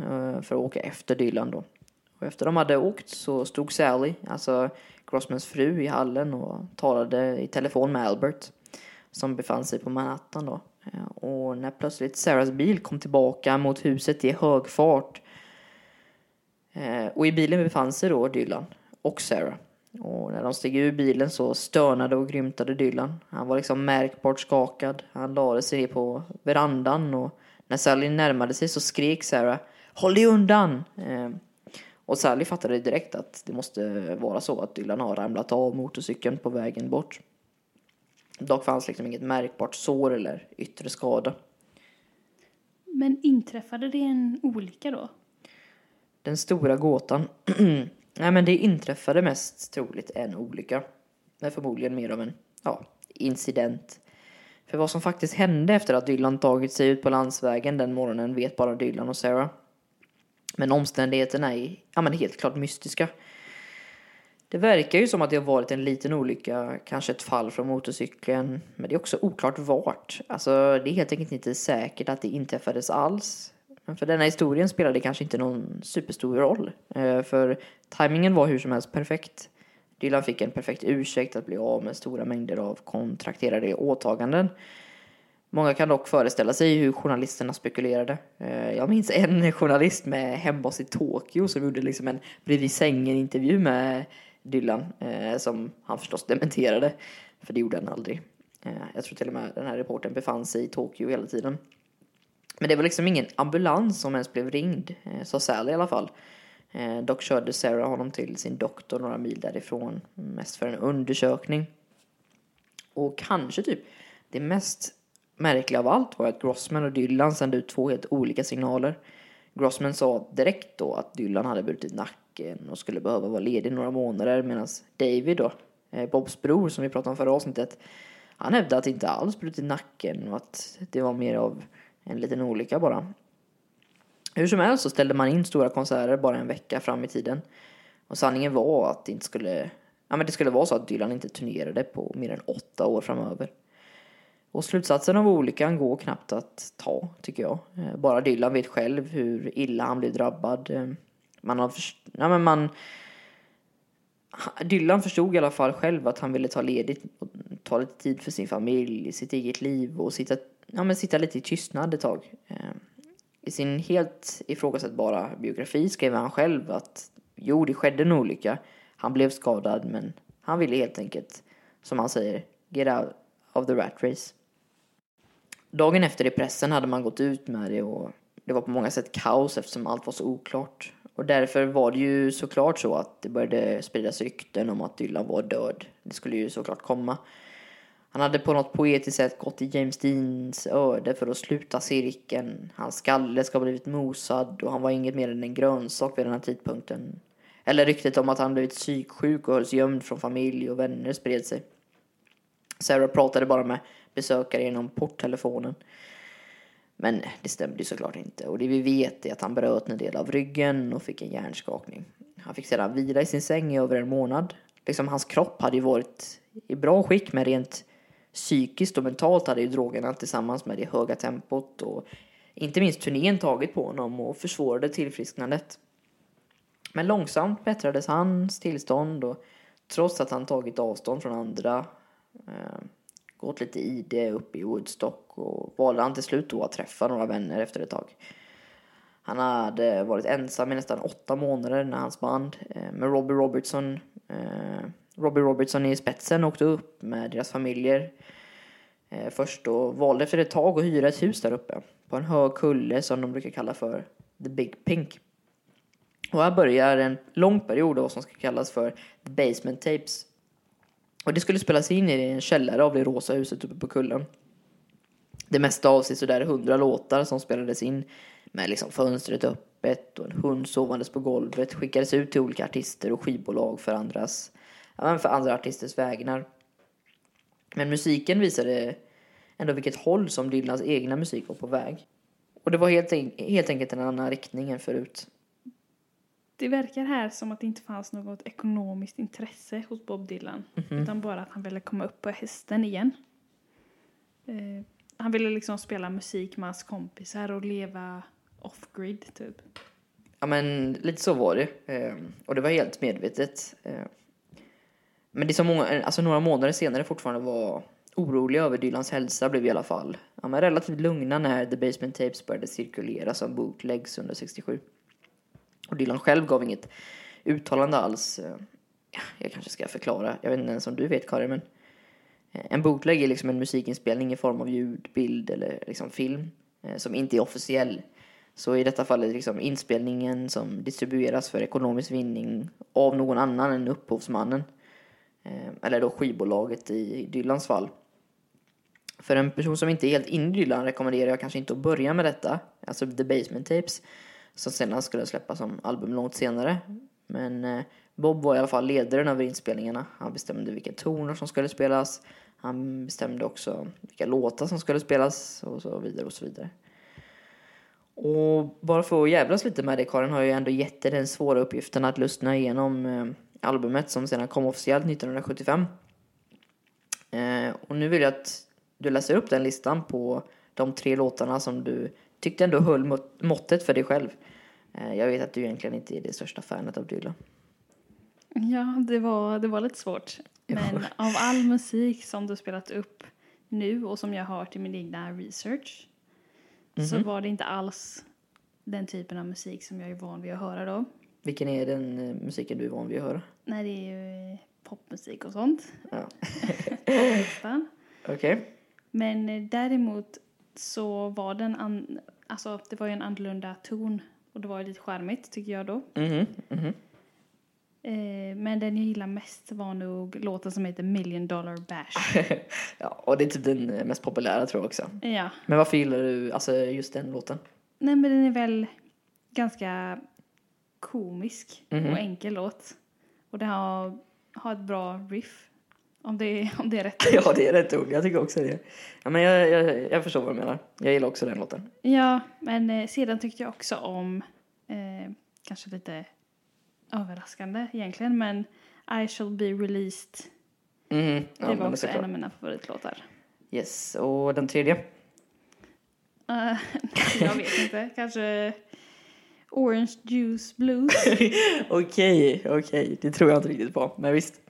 för att åka efter Dylan då. Och efter de hade åkt så stod Sally, alltså Grossmans fru, i hallen och talade i telefon med Albert som befann sig på Manhattan då. Eh, och när plötsligt Sarahs bil kom tillbaka mot huset i hög fart eh, och i bilen befann sig då Dylan och Sarah. Och när de steg ur bilen så stönade och grymtade Dylan. Han var liksom märkbart skakad. Han lade sig ner på verandan och när Sally närmade sig så skrek Sarah Håll dig undan! Eh, och Sally fattade direkt att det måste vara så att Dylan har ramlat av motorcykeln på vägen bort. Dock fanns liksom inget märkbart sår eller yttre skada. Men inträffade det en olycka då? Den stora gåtan. Nej men det inträffade mest troligt en olycka. Men förmodligen mer av en, ja, incident. För vad som faktiskt hände efter att Dylan tagit sig ut på landsvägen den morgonen vet bara Dylan och Sarah. Men omständigheterna är ja, men helt klart mystiska. Det verkar ju som att det har varit en liten olycka, kanske ett fall från motorcykeln, men det är också oklart vart. Alltså, det är helt enkelt inte säkert att det inträffades alls. Men för denna historien spelar det kanske inte någon superstor roll, eh, för tajmingen var hur som helst perfekt. Dylan fick en perfekt ursäkt att bli av med stora mängder av kontrakterade åtaganden. Många kan dock föreställa sig hur journalisterna spekulerade. Eh, jag minns en journalist med hembas i Tokyo som gjorde liksom en bredvid sängen-intervju med Dylan eh, som han förstås dementerade, för det gjorde han aldrig. Eh, jag tror till och med den här reportern befann sig i Tokyo hela tiden. Men det var liksom ingen ambulans som ens blev ringd, sa Sally i alla fall. Dock körde Sarah honom till sin doktor några mil därifrån, mest för en undersökning. Och kanske typ det mest märkliga av allt var att Grossman och Dylan sände ut två helt olika signaler. Grossman sa direkt då att Dylan hade brutit nacken och skulle behöva vara ledig några månader medan David då, eh, Bobs bror som vi pratade om förra avsnittet, han hävdade att det inte alls brutit nacken och att det var mer av en liten olycka bara. Hur som helst så ställde man in stora konserter bara en vecka fram i tiden. Och sanningen var att det inte skulle, ja men det skulle vara så att Dylan inte turnerade på mer än åtta år framöver. Och slutsatsen av olyckan går knappt att ta, tycker jag. Eh, bara Dylan vet själv hur illa han blev drabbad. Eh, man har först- ja, men man... Dylan förstod i alla fall själv att han ville ta ledigt och ta lite tid för sin familj, sitt eget liv och sitta, ja, men sitta lite i tystnad ett tag. Eh, I sin helt ifrågasättbara biografi skrev han själv att jo, det skedde en olycka. Han blev skadad, men han ville helt enkelt, som han säger, get out of the rat race. Dagen efter i pressen hade man gått ut med det och det var på många sätt kaos eftersom allt var så oklart. Och därför var det ju såklart så att det började spridas rykten om att Dylan var död. Det skulle ju såklart komma. Han hade på något poetiskt sätt gått i James Deans öde för att sluta cirkeln. Hans skalle ska ha blivit mosad och han var inget mer än en grönsak vid den här tidpunkten. Eller ryktet om att han blivit psyksjuk och hölls gömd från familj och vänner spred sig. Sarah pratade bara med besökare genom porttelefonen. Men det stämde ju såklart inte. Och det vi vet är att han bröt en del av ryggen och fick en hjärnskakning. Han fick sedan vila i sin säng i över en månad. Liksom hans kropp hade ju varit i bra skick men rent psykiskt och mentalt hade ju drogerna tillsammans med det höga tempot och inte minst turnén tagit på honom och försvårade tillfrisknandet. Men långsamt bättrades hans tillstånd och trots att han tagit avstånd från andra eh, gått lite i det uppe i Woodstock och valde han till slut då att träffa några vänner efter ett tag. Han hade varit ensam i nästan åtta månader när hans band eh, med Robbie Robertson, eh, Robbie Robertson i spetsen åkte upp med deras familjer. Eh, först då valde efter ett tag att hyra ett hus där uppe på en hög kulle som de brukar kalla för The Big Pink. Och här börjar en lång period då som ska kallas för The Basement Tapes. Och det skulle spelas in i en källare av det rosa huset uppe på kullen. Det mesta av sig sådär hundra låtar som spelades in med liksom fönstret öppet och en hund sovandes på golvet skickades ut till olika artister och skivbolag för andras, ja, för andra artisters vägnar. Men musiken visade ändå vilket håll som Dylans egna musik var på väg. Och det var helt, en- helt enkelt en annan riktning än förut. Det verkar här som att det inte fanns något ekonomiskt intresse hos Bob Dylan. Utan bara att han ville komma upp på hästen igen. Eh, han ville liksom spela musik med hans kompisar och leva off-grid typ. Ja men lite så var det. Eh, och det var helt medvetet. Eh, men det som många, alltså några månader senare fortfarande var oroliga över Dylans hälsa blev i alla fall ja, men relativt lugna när The Basement Tapes började cirkulera som bootlegs under 67. Och Dylan själv gav inget uttalande alls. Ja, jag kanske ska förklara. Jag vet inte ens om du vet Karin men eh, en bootleg är liksom en musikinspelning i form av ljud, bild eller liksom film eh, som inte är officiell. Så i detta fall är det liksom inspelningen som distribueras för ekonomisk vinning av någon annan än upphovsmannen. Eller då skivbolaget i Dylans fall. För en person som inte är helt inne i Dylan rekommenderar jag kanske inte att börja med detta. Alltså The Basement Tapes. Som sedan skulle släppas som album långt senare. Men eh, Bob var i alla fall ledaren över inspelningarna. Han bestämde vilka toner som skulle spelas. Han bestämde också vilka låtar som skulle spelas och så vidare och så vidare. Och bara för att jävlas lite med det, Karin har ju ändå gett dig den svåra uppgiften att lyssna igenom eh, albumet som sedan kom officiellt 1975. Eh, och nu vill jag att du läser upp den listan på de tre låtarna som du tyckte ändå höll mot- måttet för dig själv. Eh, jag vet att du egentligen inte är det största fanet av Dylan. Ja, det var, det var lite svårt. Men av all musik som du spelat upp nu och som jag har hört i min egna research så var det inte alls den typen av musik som jag är van vid att höra då. Vilken är den eh, musiken du är van vid att höra? Nej, det är ju eh, popmusik och sånt. Ja. Okej. Men eh, däremot så var den, an, alltså det var ju en annorlunda ton och det var ju lite charmigt tycker jag då. Mhm, mhm. Eh, men den jag gillar mest var nog låten som heter Million Dollar Bash. ja, och det är typ den eh, mest populära tror jag också. ja. Men varför gillar du alltså, just den låten? Nej men den är väl ganska komisk Mhm. och enkel låt. Och den har, har ett bra riff. Om det, om det är rätt. ja, det är rätt ord. Jag tycker också det. Ja, men jag, jag, jag förstår vad du menar. Jag gillar också den låten. Ja, men eh, sedan tyckte jag också om, eh, kanske lite överraskande egentligen, men I shall be released. Mhm. Ja, Det var också en av mina favoritlåtar. Yes, och den tredje? Eh, jag vet inte, kanske Orange Juice Blues. Okej, okej. Det tror jag inte riktigt på, men visst.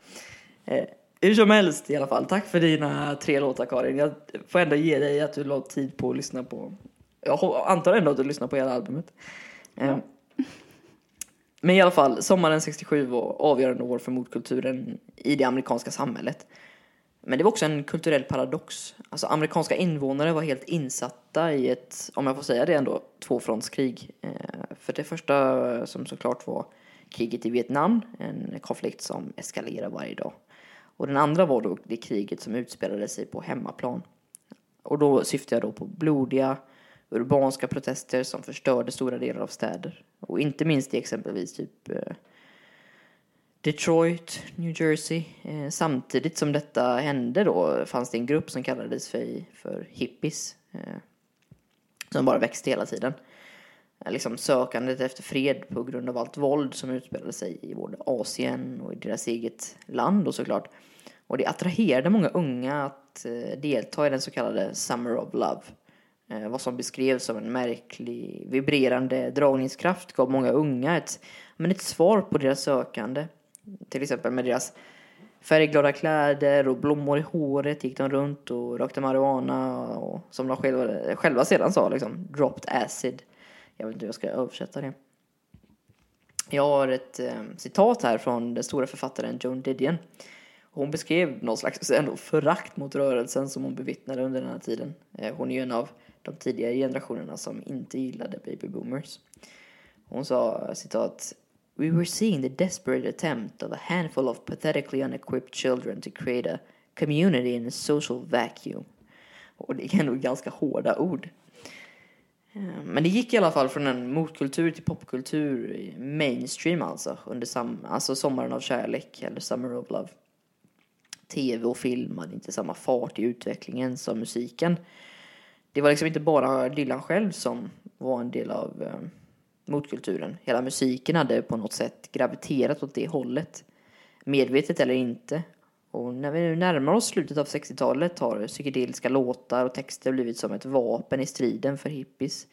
Eh, hur som helst i alla fall. Tack för dina tre låtar Karin. Jag får ändå ge dig att du la tid på att lyssna på. Jag antar ändå att du lyssnar på hela albumet. Eh, Men i alla fall, sommaren 67 var avgörande år för motkulturen i det amerikanska samhället. Men det var också en kulturell paradox. Alltså amerikanska invånare var helt insatta i ett, om jag får säga det ändå, tvåfrontskrig. Eh, för det första som såklart var kriget i Vietnam, en konflikt som eskalerar varje dag. Och den andra var då det kriget som utspelade sig på hemmaplan. Och då syftar jag då på blodiga urbanska protester som förstörde stora delar av städer. Och inte minst i exempelvis typ eh, Detroit, New Jersey. Eh, samtidigt som detta hände då fanns det en grupp som kallades för, för hippies. Eh, som bara växte hela tiden. Liksom sökandet efter fred på grund av allt våld som utspelade sig i både Asien och i deras eget land och såklart. Och det attraherade många unga att eh, delta i den så kallade Summer of Love. Eh, vad som beskrevs som en märklig, vibrerande dragningskraft gav många unga ett, men ett svar på deras sökande. Till exempel med deras färgglada kläder och blommor i håret gick de runt och rökte marijuana och som de själva, själva sedan sa liksom, dropped acid. Jag vet inte hur jag ska översätta det. Jag har ett eh, citat här från den stora författaren Joan Didion. Hon beskrev någon slags ändå förakt mot rörelsen som hon bevittnade under den här tiden. Eh, hon är ju en av de tidigare generationerna som inte gillade baby boomers. Hon sa citat We were seeing the desperate attempt of a handful of pathetically unequipped children to create a community in a social vacuum. Och det är ändå ganska hårda ord. Eh, men det gick i alla fall från en motkultur till popkultur, mainstream alltså, under sam- alltså sommaren av kärlek eller Summer of Love. Tv och film hade inte samma fart i utvecklingen som musiken. Det var liksom inte bara Dylan själv som var en del av eh, motkulturen. Hela musiken hade på något sätt graviterat åt det hållet. Medvetet eller inte. Och när vi nu närmar oss slutet av 60-talet har psykedeliska låtar och texter blivit som ett vapen i striden för hippies.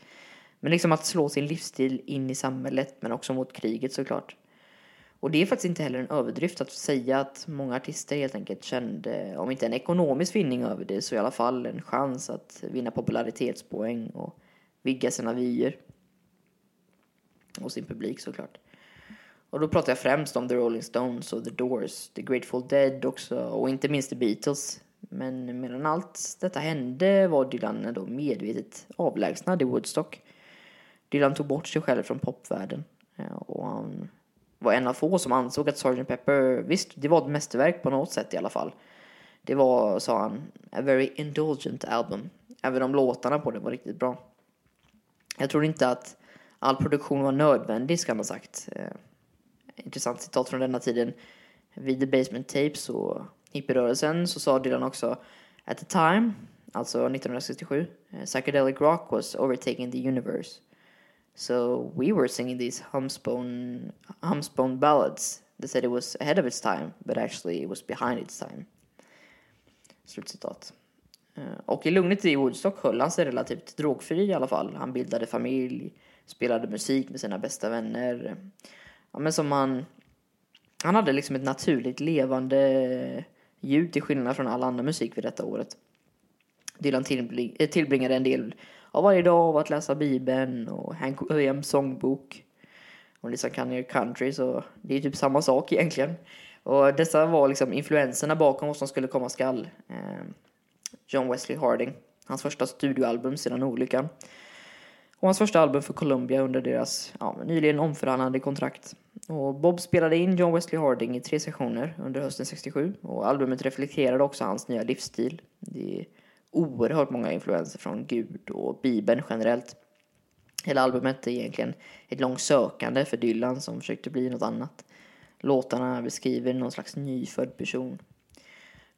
Men liksom att slå sin livsstil in i samhället men också mot kriget såklart. Och det är faktiskt inte heller en överdrift att säga att många artister helt enkelt kände, om inte en ekonomisk vinning över det, så i alla fall en chans att vinna popularitetspoäng och vidga sina vyer. Och sin publik såklart. Och då pratar jag främst om The Rolling Stones och The Doors, The Grateful Dead också och inte minst The Beatles. Men medan allt detta hände var Dylan ändå medvetet avlägsnad i Woodstock. Dylan tog bort sig själv från popvärlden och han var en av få som ansåg att Sgt. Pepper, visst, det var ett mästerverk på något sätt i alla fall. Det var, sa han, a very indulgent album. Även om låtarna på det var riktigt bra. Jag tror inte att all produktion var nödvändig, ska man ha sagt. Eh, Intressant citat från denna tiden. Vid The Basement Tapes och hippierörelsen så sa Dylan också At the time, alltså 1967, eh, psychedelic rock was overtaking the universe. So we were singing these humsbone, humsbone ballads. They said it was ahead of its time, but actually it was behind its time. Slutcitat. Eh, och i lugnet i Woodstock höll han sig relativt drogfri i alla fall. Han bildade familj, spelade musik med sina bästa vänner. Ja, men som han, han hade liksom ett naturligt levande ljud till skillnad från all annan musik vid detta året. Dylan tillbring, eh, tillbringade en del av varje dag av att läsa Bibeln och Hank Williams sångbok. Och ni kan ju country så det är typ samma sak egentligen. Och dessa var liksom influenserna bakom vad som skulle komma skall. Eh, John Wesley Harding, hans första studioalbum sedan olyckan. Och hans första album för Columbia under deras ja, nyligen omförhandlade kontrakt. Och Bob spelade in John Wesley Harding i tre sessioner under hösten 67 och albumet reflekterade också hans nya livsstil. Det är oerhört många influenser från Gud och Bibeln generellt. Hela albumet är egentligen ett långt sökande för Dylan som försökte bli något annat. Låtarna beskriver någon slags nyfödd person.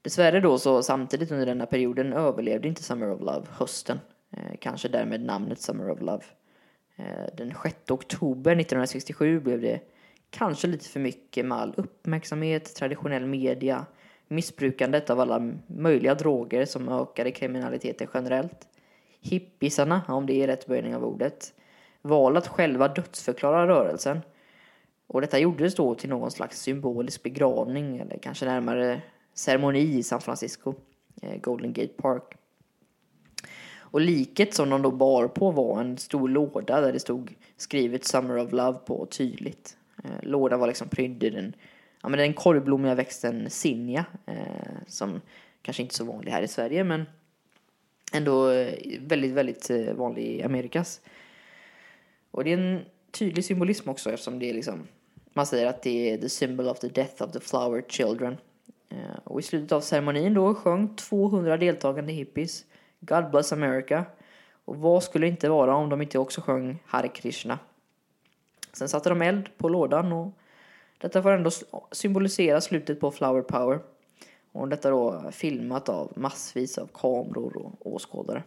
Dessvärre då så samtidigt under denna perioden överlevde inte Summer of Love hösten. Eh, kanske därmed namnet Summer of Love. Eh, den 6 oktober 1967 blev det kanske lite för mycket med all uppmärksamhet, traditionell media, missbrukandet av alla möjliga droger som ökade kriminaliteten generellt. Hippisarna, om det är rätt böjning av ordet, val att själva dödsförklara rörelsen. Och detta gjordes då till någon slags symbolisk begravning eller kanske närmare ceremoni i San Francisco, eh, Golden Gate Park. Och liket som de då bar på var en stor låda där det stod skrivet Summer of Love på tydligt. Eh, lådan var liksom prydd i den, ja, men den korvblommiga växten zinnia eh, som kanske inte är så vanlig här i Sverige men ändå eh, väldigt, väldigt eh, vanlig i Amerikas. Och det är en tydlig symbolism också eftersom det är liksom man säger att det är the symbol of the death of the flower children. Och i slutet av ceremonin då sjöng 200 deltagande hippies God bless America. Och vad skulle det inte vara om de inte också sjöng Hare Krishna? Sen satte de eld på lådan och detta får ändå symbolisera slutet på Flower Power. Och detta då filmat av massvis av kameror och åskådare.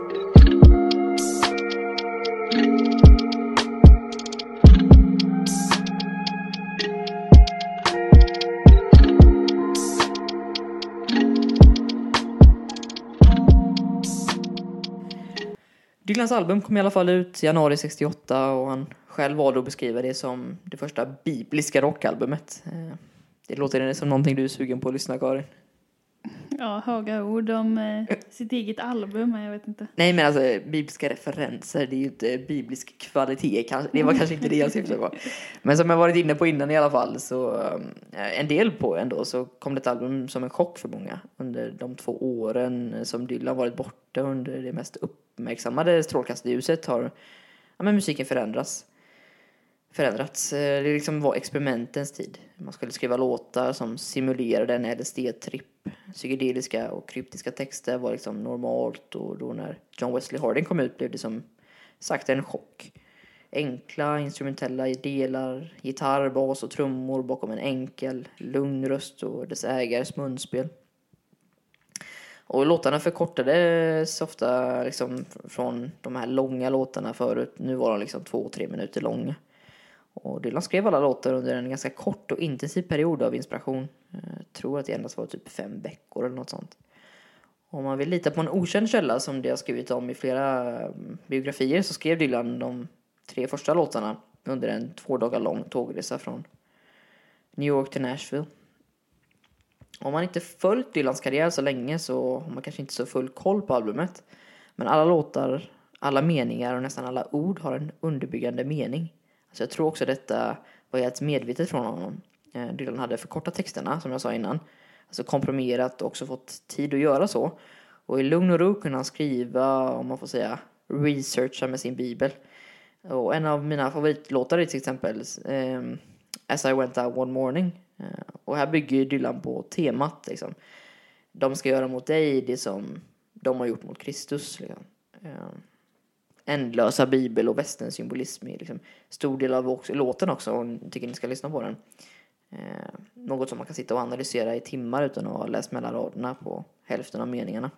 Dylans album kom i alla fall ut i januari 68 och han själv valde att beskriva det som det första bibliska rockalbumet. Eh, det låter som någonting du är sugen på att lyssna Karin. Ja, höga ord om eh, sitt eget album, men jag vet inte. Nej men alltså bibliska referenser, det är ju inte biblisk kvalitet. kanske- Det var kanske inte det jag syftade på. Men som jag varit inne på innan i alla fall så eh, en del på ändå så kom det ett album som en chock för många under de två åren som Dylan varit borta under det mest uppmärksammade strålkastarljuset har ja, men musiken förändrats. Förändrats. Eh, det liksom var experimentens tid. Man skulle skriva låtar som simulerade en LSD-tripp. Psykedeliska och kryptiska texter var liksom normalt och då när John Wesley Harding kom ut blev det som sagt en chock. Enkla instrumentella delar, gitarr, bas och trummor bakom en enkel, lugn röst och dess ägares munspel. Och låtarna förkortades ofta liksom från de här långa låtarna förut. Nu var de liksom två, tre minuter långa. Och Dylan skrev alla låtar under en ganska kort och intensiv period av inspiration. Jag tror att det endast var typ fem veckor eller något sånt. Om man vill lita på en okänd källa som det har skrivit om i flera mm, biografier så skrev Dylan de tre första låtarna under en två dagar lång tågresa från New York till Nashville. Om man inte följt Dylans karriär så länge så har man kanske inte så full koll på albumet. Men alla låtar, alla meningar och nästan alla ord har en underbyggande mening. Så jag tror också detta var helt medvetet från honom. Eh, Dylan hade förkortat texterna, som jag sa innan. Alltså komprimerat och också fått tid att göra så. Och i lugn och ro kunde han skriva, om man får säga, researcha med sin bibel. Och en av mina favoritlåtar är till exempel ehm, As I went out one morning. Eh, och här bygger Dylan på temat liksom. De ska göra mot dig det som de har gjort mot Kristus. Liksom. Eh, ändlösa bibel och västernsymbolism i liksom stor del av också, låten också och jag tycker ni ska lyssna på den. Eh, något som man kan sitta och analysera i timmar utan att ha läst mellan raderna på hälften av meningarna.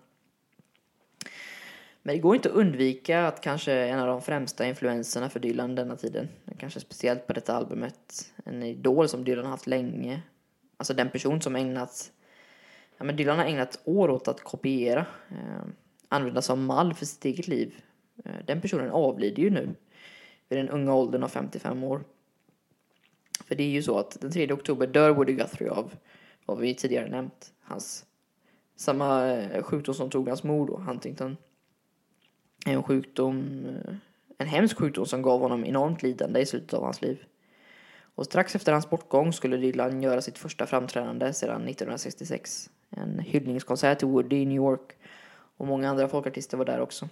Men det går inte att undvika att kanske en av de främsta influenserna för Dylan denna tiden, kanske speciellt på detta albumet, en idol som Dylan har haft länge, alltså den person som ägnat, ja men Dylan har ägnat år åt att kopiera, eh, använda som mall för sitt eget liv. Eh, den personen avlider ju nu vid den unga åldern av 55 år. För det är ju så att den 3 oktober dör Woody Guthrie av vad vi tidigare nämnt, hans samma eh, sjukdom som tog hans mor då, Huntington. En sjukdom, eh, en hemsk sjukdom som gav honom enormt lidande i slutet av hans liv. Och strax efter hans bortgång skulle Dylan göra sitt första framträdande sedan 1966. En hyllningskonsert till Woody i New York och många andra folkartister var där också.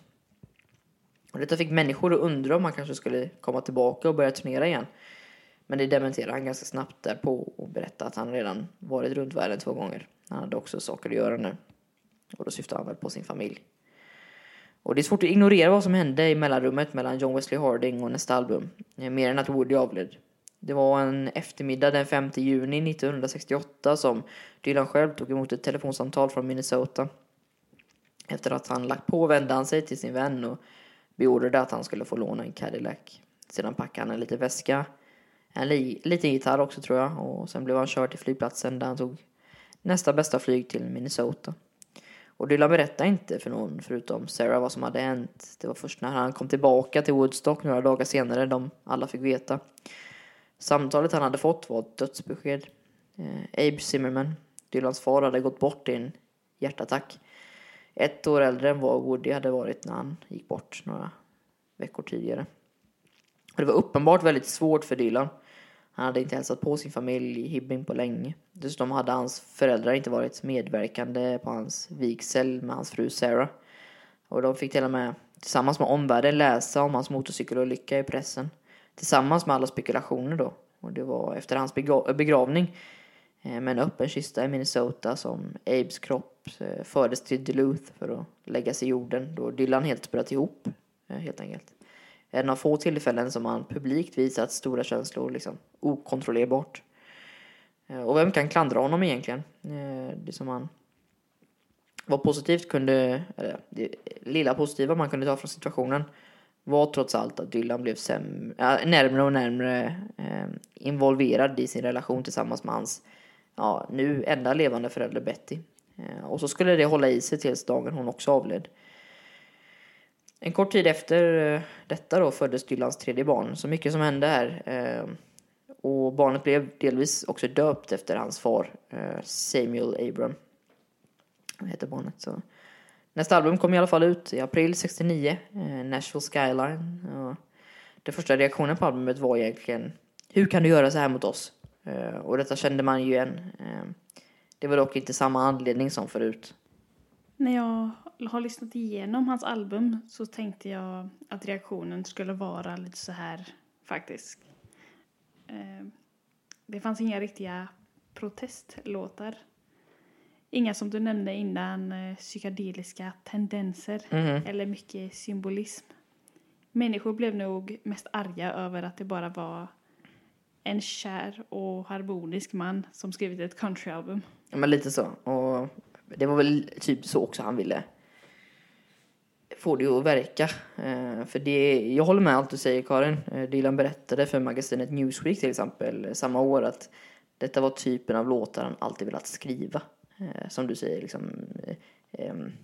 Och detta fick människor att undra om han kanske skulle komma tillbaka och börja turnera igen. Men det dementerade han ganska snabbt därpå och berättade att han redan varit runt världen två gånger. Han hade också saker att göra nu. Och då syftade han väl på sin familj. Och det är svårt att ignorera vad som hände i mellanrummet mellan John Wesley Harding och nästa album. Eh, mer än att Woody avled. Det var en eftermiddag den 5 juni 1968 som Dylan själv tog emot ett telefonsamtal från Minnesota. Efter att han lagt på vände han sig till sin vän och beordrade att han skulle få låna en Cadillac. Sedan packade han en liten väska, en li- liten gitarr också tror jag och sen blev han körd till flygplatsen där han tog nästa bästa flyg till Minnesota. Och Dylan berättade inte för någon förutom Sarah vad som hade hänt. Det var först när han kom tillbaka till Woodstock några dagar senare de alla fick veta. Samtalet han hade fått var ett dödsbesked. Eh, Abe Zimmerman, Dylans far, hade gått bort i en hjärtattack. Ett år äldre än vad Woody hade varit när han gick bort några veckor tidigare. Och det var uppenbart väldigt svårt för Dylan. Han hade inte hälsat på sin familj i Hibbing på länge. Dessutom hade hans föräldrar inte varit medverkande på hans vigsel med hans fru Sarah. Och de fick till och med tillsammans med omvärlden läsa om hans motorcykelolycka i pressen. Tillsammans med alla spekulationer då. Och det var efter hans begra- begravning eh, med en öppen kista i Minnesota som Abes kropp Eh, fördes till Duluth för att läggas i jorden då Dylan helt bröt ihop eh, helt enkelt. En av få tillfällen som han publikt visat stora känslor liksom okontrollerbart. Eh, och vem kan klandra honom egentligen? Det som han var positivt kunde, eller det lilla positiva man kunde ta från situationen var trots allt att Dylan blev sämre, närmre och närmre involverad i sin relation tillsammans med hans ja, nu enda levande förälder Betty. Eh, och så skulle det hålla i sig tills dagen hon också avled. En kort tid efter eh, detta då föddes Dylans tredje barn. Så mycket som hände här. Eh, och barnet blev delvis också döpt efter hans far, Samuel Abram. Heter barnet. Så. Nästa album kom i alla fall ut i april 69, Nashville Skyline. Och den första reaktionen på albumet var egentligen Hur kan du göra så här mot oss? Och detta kände man ju igen. Det var dock inte samma anledning som förut. När jag har lyssnat igenom hans album så tänkte jag att reaktionen skulle vara lite så här faktiskt. Eh, Det fanns inga riktiga protestlåtar. Inga som du nämnde innan eh, psykedeliska tendenser Mhm. eller mycket symbolism. Människor blev nog mest arga över att det bara var en kär och harmonisk man som skrivit ett countryalbum. Ja, men lite så. Och det var väl typ så också han ville få det att verka. Eh, för det, jag håller med allt du säger Karin. Eh, Dylan berättade för magasinet Newsweek till exempel eh, samma år att detta var typen av låtar han alltid velat skriva. Som du säger, liksom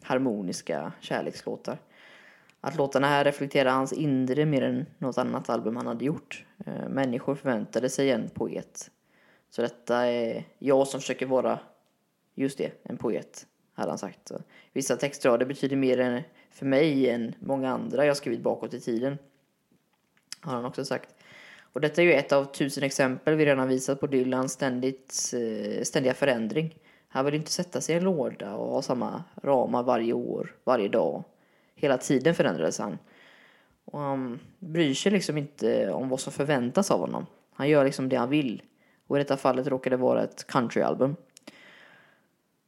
harmoniska kärlekslåtar. Att låtarna här reflekterar hans inre mer än något annat album han hade gjort. Människor förväntade sig en poet. Så detta är jag som försöker vara just det, en poet, hade han sagt. Så vissa textrader betyder mer än, för mig än många andra jag skrivit bakåt i tiden. Har han också sagt. Och detta är ju ett av tusen exempel vi redan visat på Dylans ständigt, eh, ständiga förändring. Han vill inte sätta sig i en låda och ha samma ramar varje år, varje dag. Hela tiden förändrades han. Och han bryr sig liksom inte om vad som förväntas av honom. Han gör liksom det han vill. Och i detta fallet råkar det vara ett countryalbum.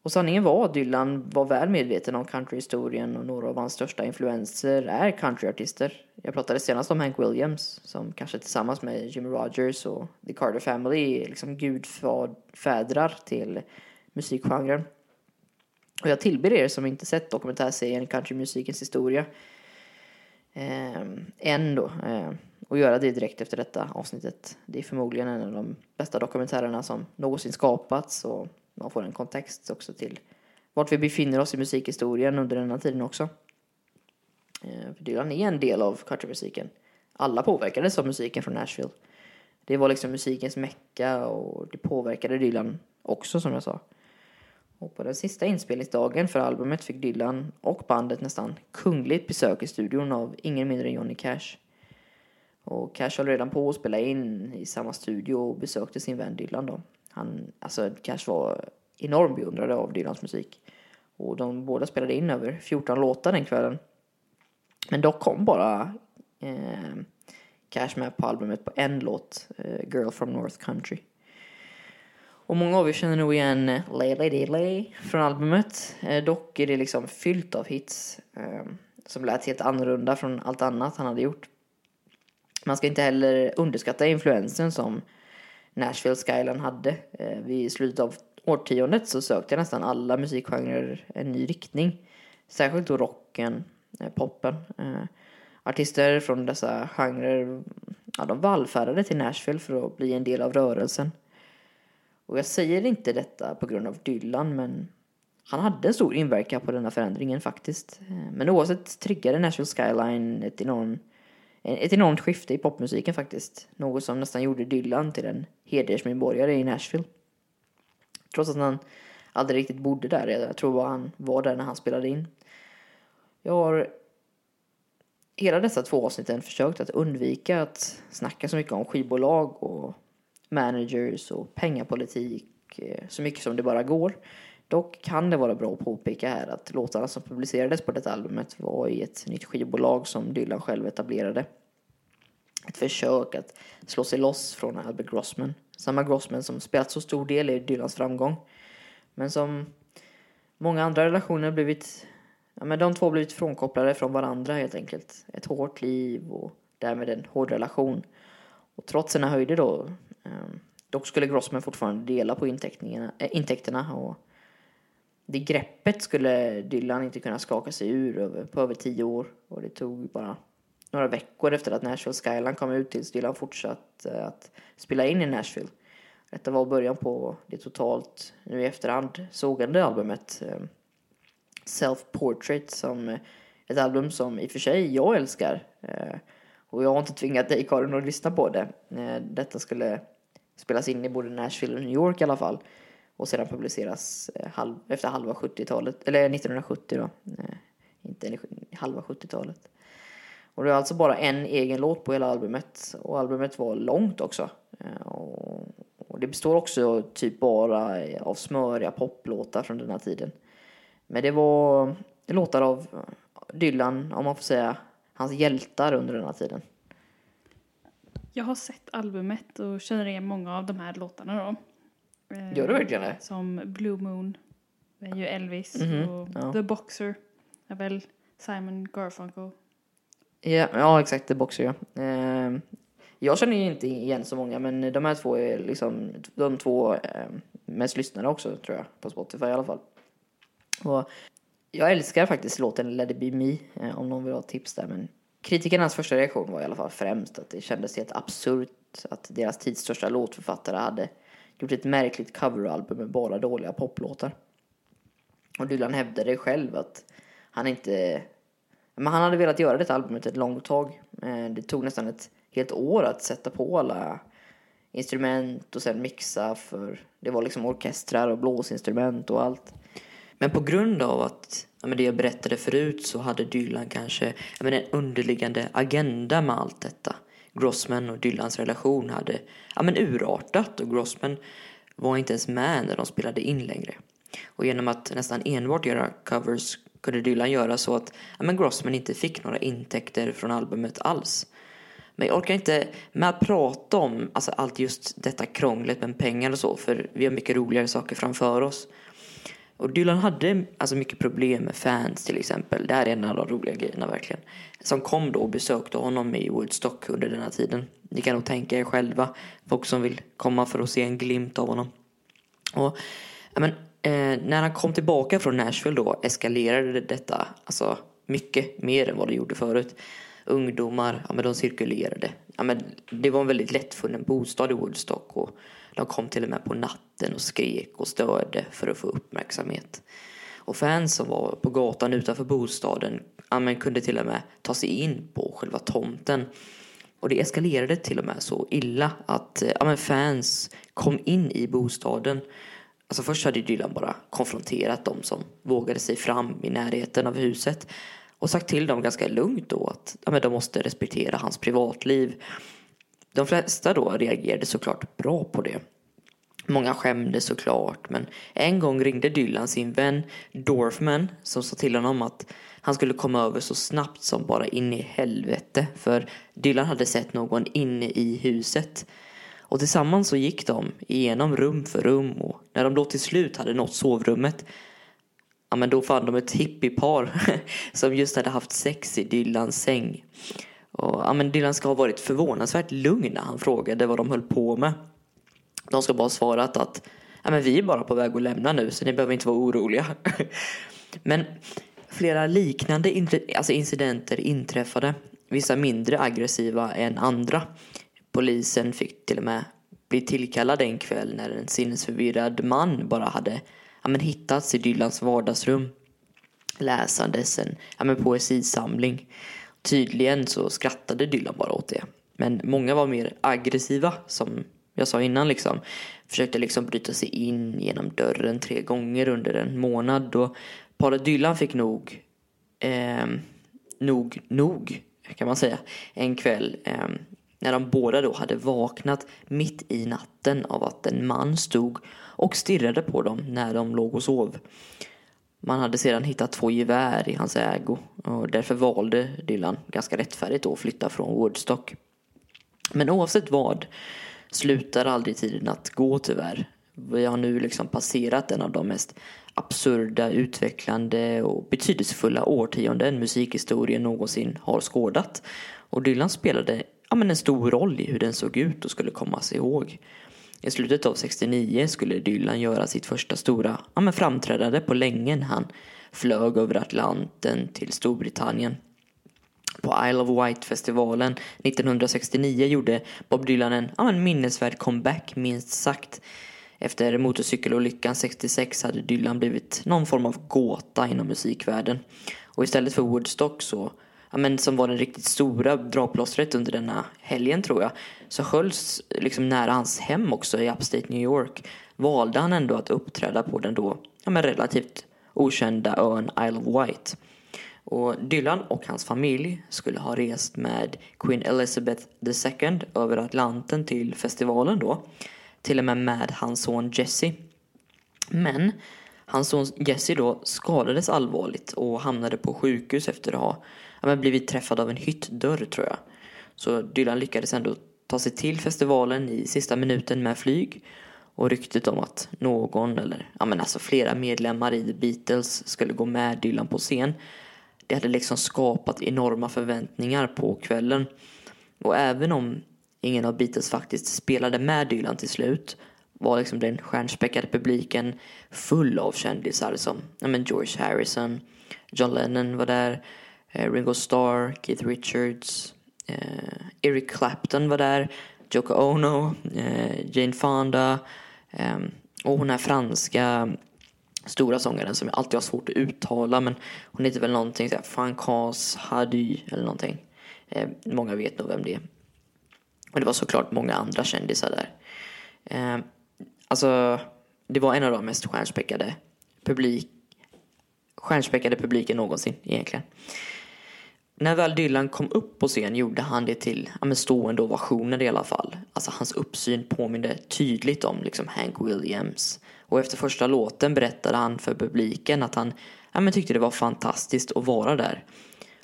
Och sanningen var att Dylan var väl medveten om countryhistorien och några av hans största influenser är countryartister. Jag pratade senast om Hank Williams som kanske tillsammans med Jimmy Rogers och The Carter Family är liksom gudfädrar till musikgenren. Och jag tillber er som inte sett dokumentärserien Countrymusikens historia eh, än då. Eh, och göra det direkt efter detta avsnittet. Det är förmodligen en av de bästa dokumentärerna som någonsin skapats och man får en kontext också till vart vi befinner oss i musikhistorien under denna tiden också. Eh, för Dylan är en del av countrymusiken. Alla påverkades av musiken från Nashville. Det var liksom musikens mecka och det påverkade Dylan också som jag sa. Och på den sista inspelningsdagen för albumet fick Dylan och bandet nästan kungligt besök i studion av ingen mindre än Johnny Cash. Och Cash höll redan på att spela in i samma studio och besökte sin vän Dylan då. Han, alltså Cash var enormt beundrad av Dylans musik. Och de båda spelade in över 14 låtar den kvällen. Men dock kom bara eh, Cash med på albumet på en låt, eh, Girl from North Country. Och många av er känner nog igen eh, Lay Lay Lay från albumet. Eh, dock är det liksom fyllt av hits eh, som lät helt annorlunda från allt annat han hade gjort. Man ska inte heller underskatta influensen som Nashville Skyline hade. Eh, vid slutet av årtiondet så sökte nästan alla musikgenrer en ny riktning. Särskilt då rocken, eh, poppen. Eh, artister från dessa genrer ja, de vallfärdade till Nashville för att bli en del av rörelsen. Och jag säger inte detta på grund av Dylan men han hade en stor inverkan på denna förändringen faktiskt. Eh, men oavsett triggade Nashville Skyline ett enormt, ett enormt skifte i popmusiken faktiskt. Något som nästan gjorde Dylan till en hedersmedborgare i Nashville. Trots att han aldrig riktigt bodde där. Jag tror bara han var där när han spelade in. Jag har hela dessa två avsnitten försökt att undvika att snacka så mycket om skivbolag och managers och pengapolitik eh, så mycket som det bara går. Dock kan det vara bra att påpeka här att låtarna som publicerades på detta albumet var i ett nytt skivbolag som Dylan själv etablerade. Ett försök att slå sig loss från Albert Grossman. Samma Grossman som spelat så stor del i Dylans framgång. Men som många andra relationer blivit, ja men de två blivit frånkopplade från varandra helt enkelt. Ett hårt liv och därmed en hård relation. Och trots sina höjder då, eh, dock skulle Grossman fortfarande dela på intäkterna, äh, intäkterna och det greppet skulle Dylan inte kunna skaka sig ur över, på över tio år. Och det tog bara några veckor efter att Nashville Skyline kom ut tills Dylan fortsatt att spela in i Nashville. Detta var början på det totalt, nu i efterhand, sågande albumet eh, Self Portrait som eh, ett album som i och för sig jag älskar. Eh, och jag har inte tvingat dig Karin att lyssna på det. Detta skulle spelas in i både Nashville och New York i alla fall. Och sedan publiceras eh, halv, efter halva 70-talet, eller 1970 då. Nej, Inte halva 70-talet. Och det är alltså bara en egen låt på hela albumet. Och albumet var långt också. Eh, och, och det består också typ bara av smöriga poplåtar från den här tiden. Men det var låtar av Dylan, om man får säga, hans hjältar under den här tiden. Jag har sett albumet och känner igen många av de här låtarna då. Eh, Gör du verkligen det? Som Blue Moon, det är ju Elvis Mhm, och ja. The Boxer är väl Simon Garfunkel. Ja, ja exakt, The Boxer ja. Eh, jag känner ju inte igen så många men de här två är liksom de två eh, mest lyssnade också tror jag på Spotify i alla fall. Och jag älskar faktiskt låten Let it be me eh, om någon vill ha tips där men kritikernas första reaktion var i alla fall främst att det kändes helt absurt att deras tids största låtförfattare hade gjort ett märkligt coveralbum med bara dåliga poplåtar. Och Dylan hävdade själv att han inte men han hade velat göra detta albumet ett långt tag. Eh, det tog nästan ett helt år att sätta på alla instrument och sen mixa för det var liksom orkestrar och blåsinstrument och allt. Men på grund av att, ja, men det jag berättade förut så hade Dylan kanske ja, men en underliggande agenda med allt detta. Grossman och Dylans relation hade ja, men urartat och Grossman var inte ens med när de spelade in längre. Och genom att nästan enbart göra covers kunde Dylan göra så att ja, men Grossman inte fick några intäkter från albumet alls. Men jag orkar inte med att prata om alltså, allt just detta krånglet med pengar och så för vi har mycket roligare saker framför oss. Och Dylan hade alltså mycket problem med fans till exempel. Det här är en av de roliga grejerna verkligen. Som kom då och besökte honom i Woodstock under den här tiden. Ni kan nog tänka er själva. Folk som vill komma för att se en glimt av honom. Och men, eh, när han kom tillbaka från Nashville då eskalerade detta alltså mycket mer än vad det gjorde förut. ungdomar, ja men de cirkulerade. Ja men det var en väldigt lättfunnen bostad i Woodstock och de kom till och med på natten och skrek och störde för att få uppmärksamhet. Och fans som var på gatan utanför bostaden ja, men kunde till och med ta sig in på själva tomten. Och det eskalerade till och med så illa att eh, ja, men fans kom in i bostaden. Alltså först hade Dylan bara konfronterat dem som vågade sig fram i närheten av huset och sagt till dem ganska lugnt då att ja, men de måste respektera hans privatliv. De flesta då reagerade såklart bra på det. Många skämdes såklart, men en gång ringde Dylan sin vän Dorfman som sa till honom att han skulle komma över så snabbt som bara in i helvete för Dylan hade sett någon inne i huset. Och tillsammans så gick de igenom rum för rum och när de då till slut hade nått sovrummet ja men då fann de ett hippiepar som just hade haft sex i Dylans säng. Och ja men Dylan ska ha varit förvånansvärt lugn när han frågade vad de höll på med. De ska bara ha svarat att ja men vi är bara på väg att lämna nu så ni behöver inte vara oroliga. men flera liknande alltså incidenter inträffade. Vissa mindre aggressiva än andra. Polisen fick till och med bli tillkallad en kväll när en sinnesförvirrad man bara hade ja, men hittats i Dylans vardagsrum läsandes en ja, men poesisamling. Tydligen så skrattade Dylan bara åt det. Men många var mer aggressiva som jag sa innan liksom. Försökte liksom bryta sig in genom dörren tre gånger under en månad och paret Dylan fick nog eh, nog, nog kan man säga en kväll eh, när de båda då hade vaknat mitt i natten av att en man stod och stirrade på dem när de låg och sov. Man hade sedan hittat två gevär i hans ägo och därför valde Dylan ganska rättfärdigt då att flytta från Woodstock. Men oavsett vad slutar aldrig tiden att gå tyvärr. Vi har nu liksom passerat en av de mest absurda, utvecklande och betydelsefulla årtionden musikhistorien någonsin har skådat. Och Dylan spelade ja, men en stor roll i hur den såg ut och skulle kommas ihåg. I slutet av 69 skulle Dylan göra sitt första stora ja, men framträdande på länge när han flög över Atlanten till Storbritannien. På Isle of Wight-festivalen 1969 gjorde Bob Dylan en ja, men minnesvärd comeback minst sagt. Efter motorcykelolyckan 66 hade Dylan blivit någon form av gåta inom musikvärlden. Och istället för Woodstock så men som var den riktigt stora dragplåstret under denna helgen tror jag, så hölls liksom nära hans hem också i Upstate New York valde han ändå att uppträda på den då ja, men relativt okända ön Isle of Wight. Och Dylan och hans familj skulle ha rest med Queen Elizabeth II över Atlanten till festivalen då. Till och med med hans son Jesse. Men hans son Jesse då skadades allvarligt och hamnade på sjukhus efter att ha ja, men blivit träffad av en hyttdörr tror jag. Så Dylan lyckades ändå ta sig till festivalen i sista minuten med flyg. Och ryktet om att någon, eller ja men alltså flera medlemmar i The Beatles skulle gå med Dylan på scen. Det hade liksom skapat enorma förväntningar på kvällen. Och även om ingen av Beatles faktiskt spelade med Dylan till slut var liksom den stjärnspäckade publiken full av kändisar som ja, men George Harrison, John Lennon var där, Eh, Ringo Starr, Keith Richards, eh, Eric Clapton var där, Yoko Ono, eh, Jane Fonda eh, och hon är franska ehm, stora sångaren som jag alltid har svårt att uttala men hon heter väl någonting såhär Francoise Hardy eller någonting. Eh, många vet nog vem det är. Och det var såklart många andra kändisar där. Eh, alltså, det var en av de mest stjärnspäckade publik stjärnspäckade publiken någonsin egentligen. När väl Dylan kom upp på scen gjorde han det till ja, stående ovationer i alla fall. Alltså hans uppsyn påminde tydligt om liksom Hank Williams. Och efter första låten berättade han för publiken att han ja, men tyckte det var fantastiskt att vara där.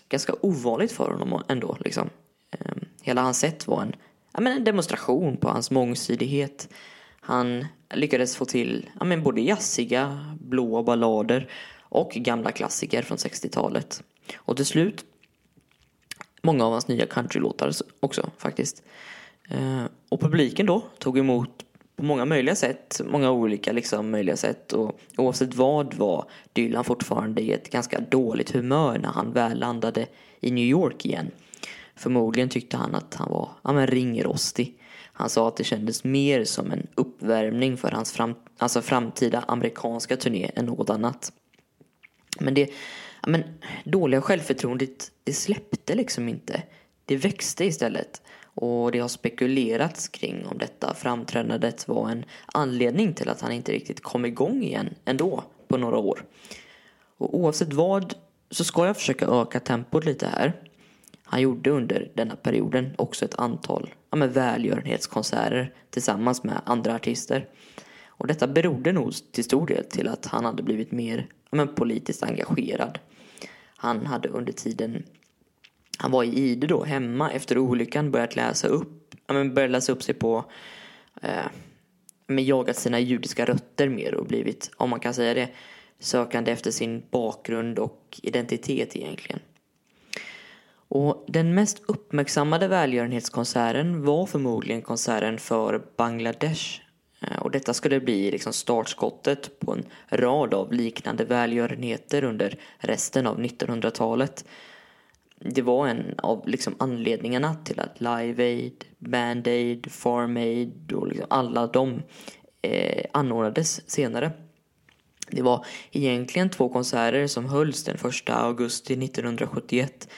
Ganska ovanligt för honom ändå. Liksom. Ehm, hela hans sätt var en, ja, men en demonstration på hans mångsidighet. Han lyckades få till ja, men både jazziga, blåa ballader och gamla klassiker från 60-talet. Och till slut många av hans nya countrylåtar också faktiskt. Eh, och publiken då tog emot på många möjliga sätt, många olika liksom möjliga sätt och oavsett vad var Dylan fortfarande i ett ganska dåligt humör när han väl landade i New York igen. Förmodligen tyckte han att han var ja, men ringrostig. Han sa att det kändes mer som en uppvärmning för hans fram, alltså framtida amerikanska turné än något annat. Men det men, dåliga självförtroendet det släppte liksom inte. Det växte istället. Och det har spekulerats kring om detta framträdandet var en anledning till att han inte riktigt kom igång igen ändå på några år. Och oavsett vad så ska jag försöka öka tempot lite här. Han gjorde under denna perioden också ett antal ja, med välgörenhetskonserter tillsammans med andra artister. Och detta berodde nog till stor del till att han hade blivit mer ja, men politiskt engagerad. Han hade under tiden han var i Ide då hemma efter olyckan börjat läsa upp, ja, men börjat läsa upp sig på eh, men jagat sina judiska rötter mer och blivit, om man kan säga det, sökande efter sin bakgrund och identitet egentligen. Och den mest uppmärksammade välgörenhetskonserten var förmodligen konserten för Bangladesh. Eh, och detta skulle bli liksom startskottet på en rad av liknande välgörenheter under resten av 1900-talet. Det var en av liksom anledningarna till att Live Aid, Band Aid, Farm Aid och liksom alla de eh, anordnades senare. Det var egentligen två konserter som hölls den 1 augusti 1971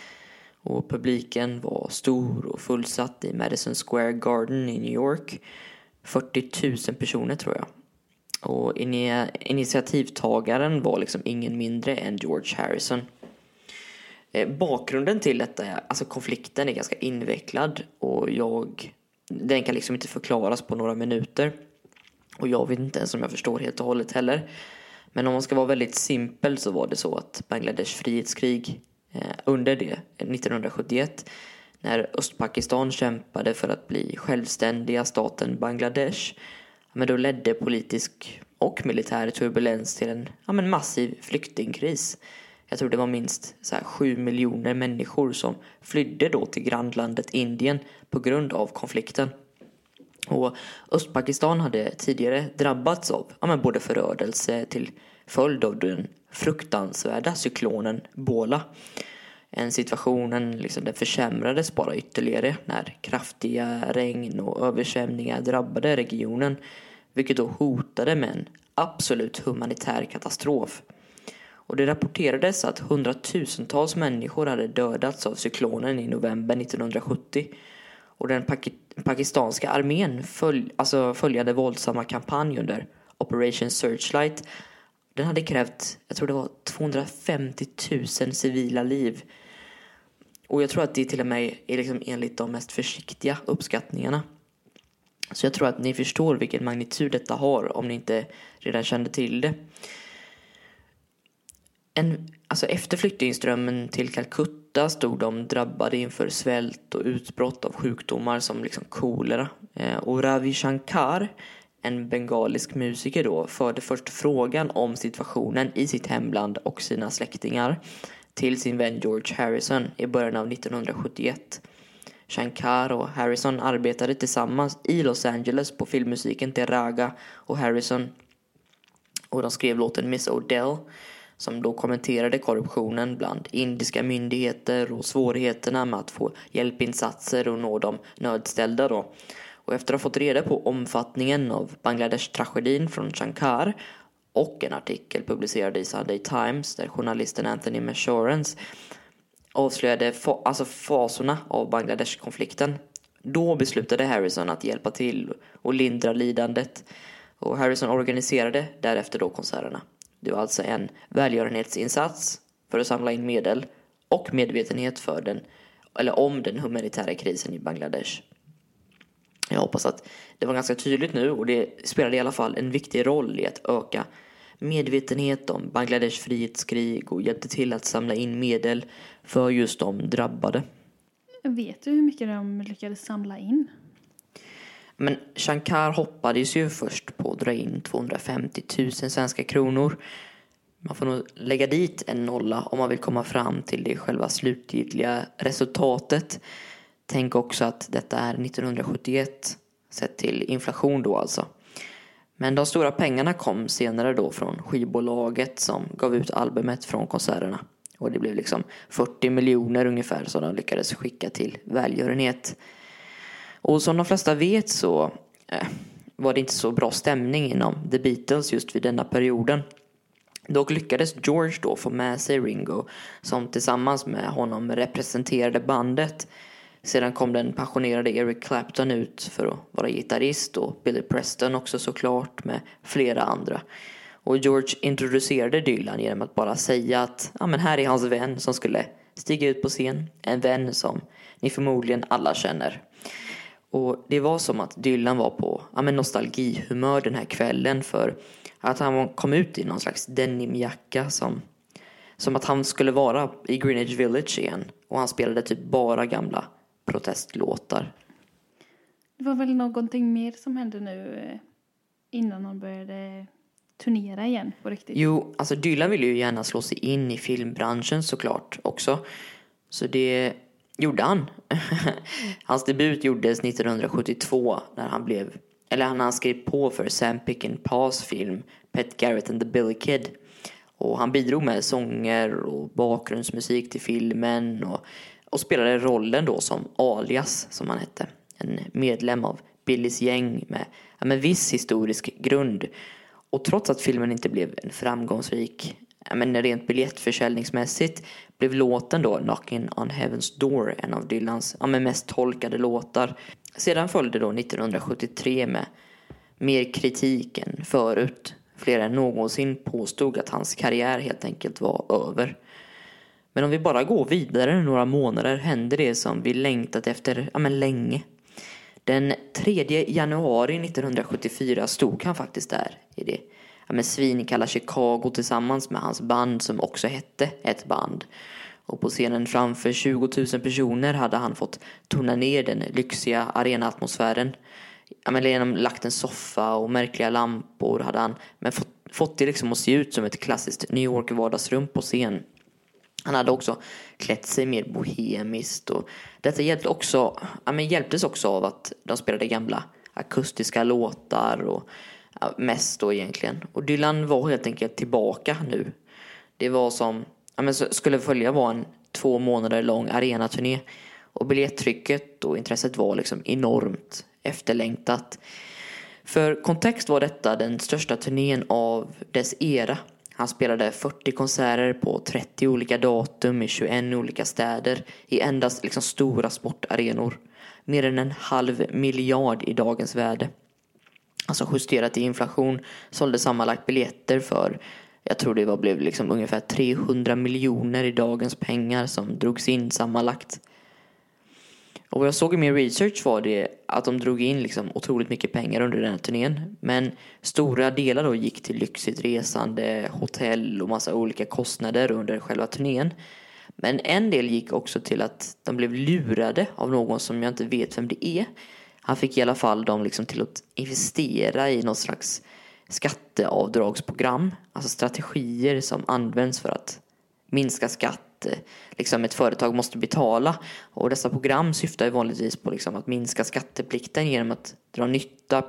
och publiken var stor och fullsatt i Madison Square Garden i New York. 40 000 personer tror jag. Och initiativtagaren var liksom ingen mindre än George Harrison. Eh, bakgrunden till detta, alltså konflikten är ganska invecklad och jag, den kan liksom inte förklaras på några minuter. Och jag vet inte ens om jag förstår helt och hållet heller. Men om man ska vara väldigt simpel så var det så att Bangladesh frihetskrig eh, under det eh, 1971 när Östpakistan kämpade för att bli självständiga staten Bangladesh men då ledde politisk och militär turbulens till en ja, men massiv flyktingkris. Jag tror det var minst så här, 7 miljoner människor som flydde då till grannlandet Indien på grund av konflikten. Och Östpakistan hade tidigare drabbats av ja, men både förödelse till följd av den fruktansvärda cyklonen Bola. En situationen liksom, den försämrades bara ytterligare när kraftiga regn och översvämningar drabbade regionen vilket då hotade med en absolut humanitär katastrof. Och det rapporterades att hundratusentals människor hade dödats av cyklonen i november 1970 och den pakistanska armén följ, alltså följande våldsamma kampanj under Operation Searchlight den hade krävt, jag tror det var 250 000 civila liv. Och jag tror att det till och med är liksom enligt de mest försiktiga uppskattningarna. Så jag tror att ni förstår vilken magnitud detta har om ni inte redan kände till det. En, alltså efter flyktingströmmen till Calcutta stod de drabbade inför svält och utbrott av sjukdomar som liksom kolera. Eh, och Ravi Shankar, en bengalisk musiker då, förde först frågan om situationen i sitt hemland och sina släktingar till sin vän George Harrison i början av 1971. Shankar och Harrison arbetade tillsammans i Los Angeles på filmmusiken till Raga och Harrison och de skrev låten Miss Odell som då kommenterade korruptionen bland indiska myndigheter och svårigheterna med att få hjälpinsatser och nå de nödställda då. Och efter att ha fått reda på omfattningen av Bangladesh-tragedin från Shankar och en artikel publicerad i Sunday Times där journalisten Anthony Meshorens avslöjade fa alltså fasorna av Bangladesh-konflikten. Då beslutade Harrison att hjälpa till och lindra lidandet och Harrison organiserade därefter då konserterna. Det var alltså en välgörenhetsinsats för att samla in medel och medvetenhet för den, eller om den humanitära krisen i Bangladesh. Jag hoppas att det var ganska tydligt nu och det spelade i alla fall en viktig roll i att öka medvetenhet om Bangladesh frihetskrig och hjälpte till att samla in medel för just de drabbade. Vet du hur mycket de lyckades samla in? Men Shankar hoppades ju först på att dra in 250 000 svenska kronor. Man får nog lägga dit en nolla om man vill komma fram till det själva slutgiltiga resultatet. Tänk också att detta är 1971 sett till inflation då alltså. Men de stora pengarna kom senare då från skivbolaget som gav ut albumet från konserterna. Och det blev liksom 40 miljoner ungefär som de lyckades skicka till välgörenhet. Och som de flesta vet så eh, var det inte så bra stämning inom The Beatles just vid denna perioden. Dock lyckades George då få med sig Ringo som tillsammans med honom representerade bandet. Sedan kom den passionerade Eric Clapton ut för att vara gitarrist och Billy Preston också såklart med flera andra. Och George introducerade Dylan genom att bara säga att ja, men här är hans vän som skulle stiga ut på scen. En vän som ni förmodligen alla känner. Och det var som att Dylan var på ja, men nostalgihumör den här kvällen för att han kom ut i någon slags denimjacka som, som att han skulle vara i Greenwich Village igen. Och han spelade typ bara gamla protestlåtar. Det var väl någonting mer som hände nu eh, innan han började turnera igen på riktigt? Jo, alltså Dylan ville ju gärna slå sig in i filmbranschen såklart också. Så det gjorde han. Hans debut gjordes 1972 när han blev, eller när han skrev på för Sam Peckinpahs film Pet Garrett and the Billy Kid. Och han bidrog med sånger och bakgrundsmusik till filmen och, och spelade rollen då som alias, som han hette. En medlem av Billys gäng med, ja, med viss historisk grund. Och trots att filmen inte blev en framgångsrik, ja, men rent biljettförsäljningsmässigt, blev låten då Knocking on Heaven's Door en av Dylans ja, men mest tolkade låtar. Sedan följde då 1973 med mer kritik än förut. Fler än någonsin påstod att hans karriär helt enkelt var över. Men om vi bara går vidare några månader händer det som vi längtat efter ja, men länge. Den 3 januari 1974 stod han faktiskt där i det ja, men svinkalla Chicago tillsammans med hans band som också hette ett band. Och på scenen framför 20 000 personer hade han fått tona ner den lyxiga arenaatmosfären. Ja, men genom lagt en soffa och märkliga lampor hade han men fått, fått det liksom att se ut som ett klassiskt New York vardagsrum på scen. Han hade också klätt sig mer bohemiskt och detta hjälpte också, ja, men hjälptes också av att de spelade gamla akustiska låtar och ja, mest då egentligen. Och Dylan var helt enkelt tillbaka nu. Det var som, ja, men skulle följa var en två månader lång arenaturné och biljettrycket och intresset var liksom enormt efterlängtat. För kontext var detta den största turnén av dess era han spelade 40 konserter på 30 olika datum i 21 olika städer i endast liksom stora sportarenor. Mer än en halv miljard i dagens värde. Alltså justerat i inflation sålde sammanlagt biljetter för jag tror det var, blev liksom ungefär 300 miljoner i dagens pengar som drogs in sammanlagt. Och vad jag såg i min research var det att de drog in liksom otroligt mycket pengar under den här turnén. Men stora delar då gick till lyxigt resande, hotell och massa olika kostnader under själva turnén. Men en del gick också till att de blev lurade av någon som jag inte vet vem det är. Han fick i alla fall dem liksom till att investera i något slags skatteavdragsprogram. Alltså strategier som används för att minska skatt Eh, liksom ett företag måste betala. Och dessa program syftar ju vanligtvis på liksom att minska skatteplikten genom att dra nytta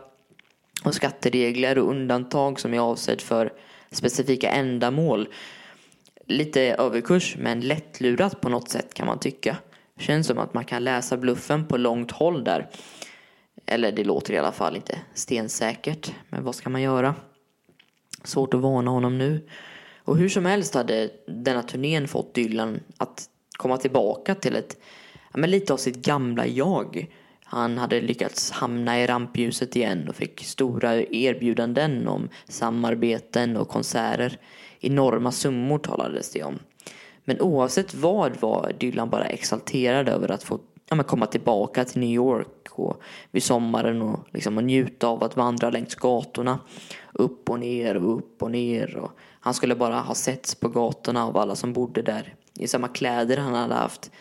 av skatteregler och undantag som är avsedd för specifika ändamål. Lite överkurs men lättlurat på något sätt kan man tycka. Känns som att man kan läsa bluffen på långt håll där. Eller det låter i alla fall inte stensäkert. Men vad ska man göra? Svårt att varna honom nu. Och hur som helst hade denna turnén fått Dylan att komma tillbaka till ett, ja, men lite av sitt gamla jag. Han hade lyckats hamna i rampljuset igen och fick stora erbjudanden om samarbeten och konserter. Enorma summor talades det om. Men oavsett vad var Dylan bara exalterad över att få ja, komma tillbaka till New York och vid sommaren och, liksom, och njuta av att vandra längs gatorna. Upp och ner och upp och ner. Och han skulle bara ha setts på gatorna av alla som bodde där i samma kläder han hade haft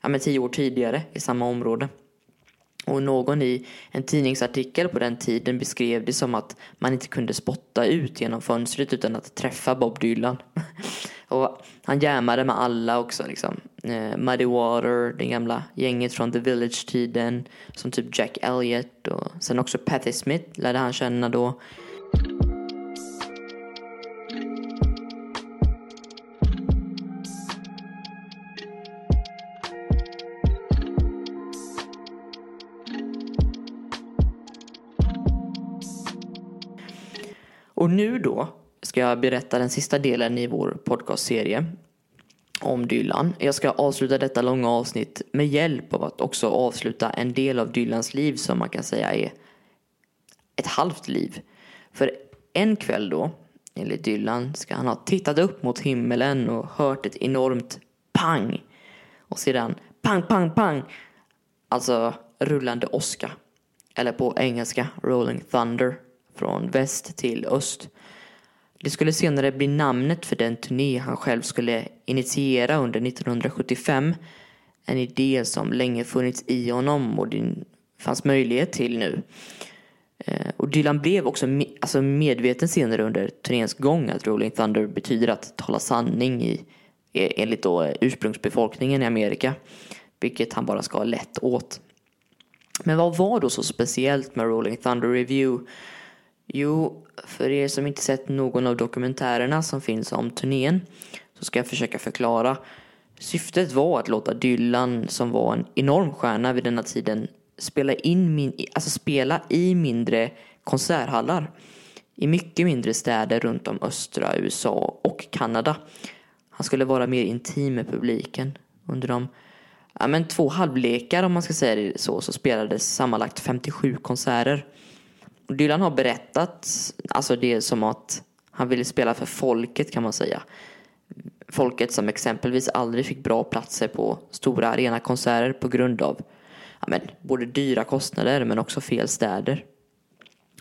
ja, men tio år tidigare i samma område. Och någon i en tidningsartikel på den tiden beskrev det som att man inte kunde spotta ut genom fönstret utan att träffa Bob Dylan. och han jammade med alla också liksom. Eh, Muddy Water, det gamla gänget från The Village-tiden, som typ Jack Elliott och sen också Patti Smith lärde han känna då. Och nu då ska jag berätta den sista delen i vår podcastserie om Dylan. Jag ska avsluta detta långa avsnitt med hjälp av att också avsluta en del av Dylans liv som man kan säga är ett halvt liv. För en kväll då, enligt Dylan, ska han ha tittat upp mot himmelen och hört ett enormt pang. Och sedan pang, pang, pang. Alltså rullande åska. Eller på engelska Rolling Thunder. Från väst till öst. Det skulle senare bli namnet för den turné han själv skulle initiera under 1975. En idé som länge funnits i honom och det fanns möjlighet till nu. Eh, och Dylan blev också alltså medveten senare under turnéns gång att Rolling Thunder betyder att tala sanning i, e, enligt då eh, ursprungsbefolkningen i Amerika. Vilket han bara ska ha lätt åt. Men vad var då så speciellt med Rolling Thunder Review? Jo, för er som inte sett någon av dokumentärerna som finns om turnén så ska jag försöka förklara. Syftet var att låta Dylan, som var en enorm stjärna vid denna tiden, spela, in min, alltså spela i mindre konserthallar i mycket mindre städer runt om östra USA och Kanada. Han skulle vara mer intim med publiken. Under de ja, men två halvlekar om man ska säga det så, så spelades sammanlagt 57 konserter. Dylan har berättat alltså det som att han ville spela för folket kan man säga. Folket som exempelvis aldrig fick bra platser på stora arenakonserter på grund av ja, men, både dyra kostnader men också fel städer.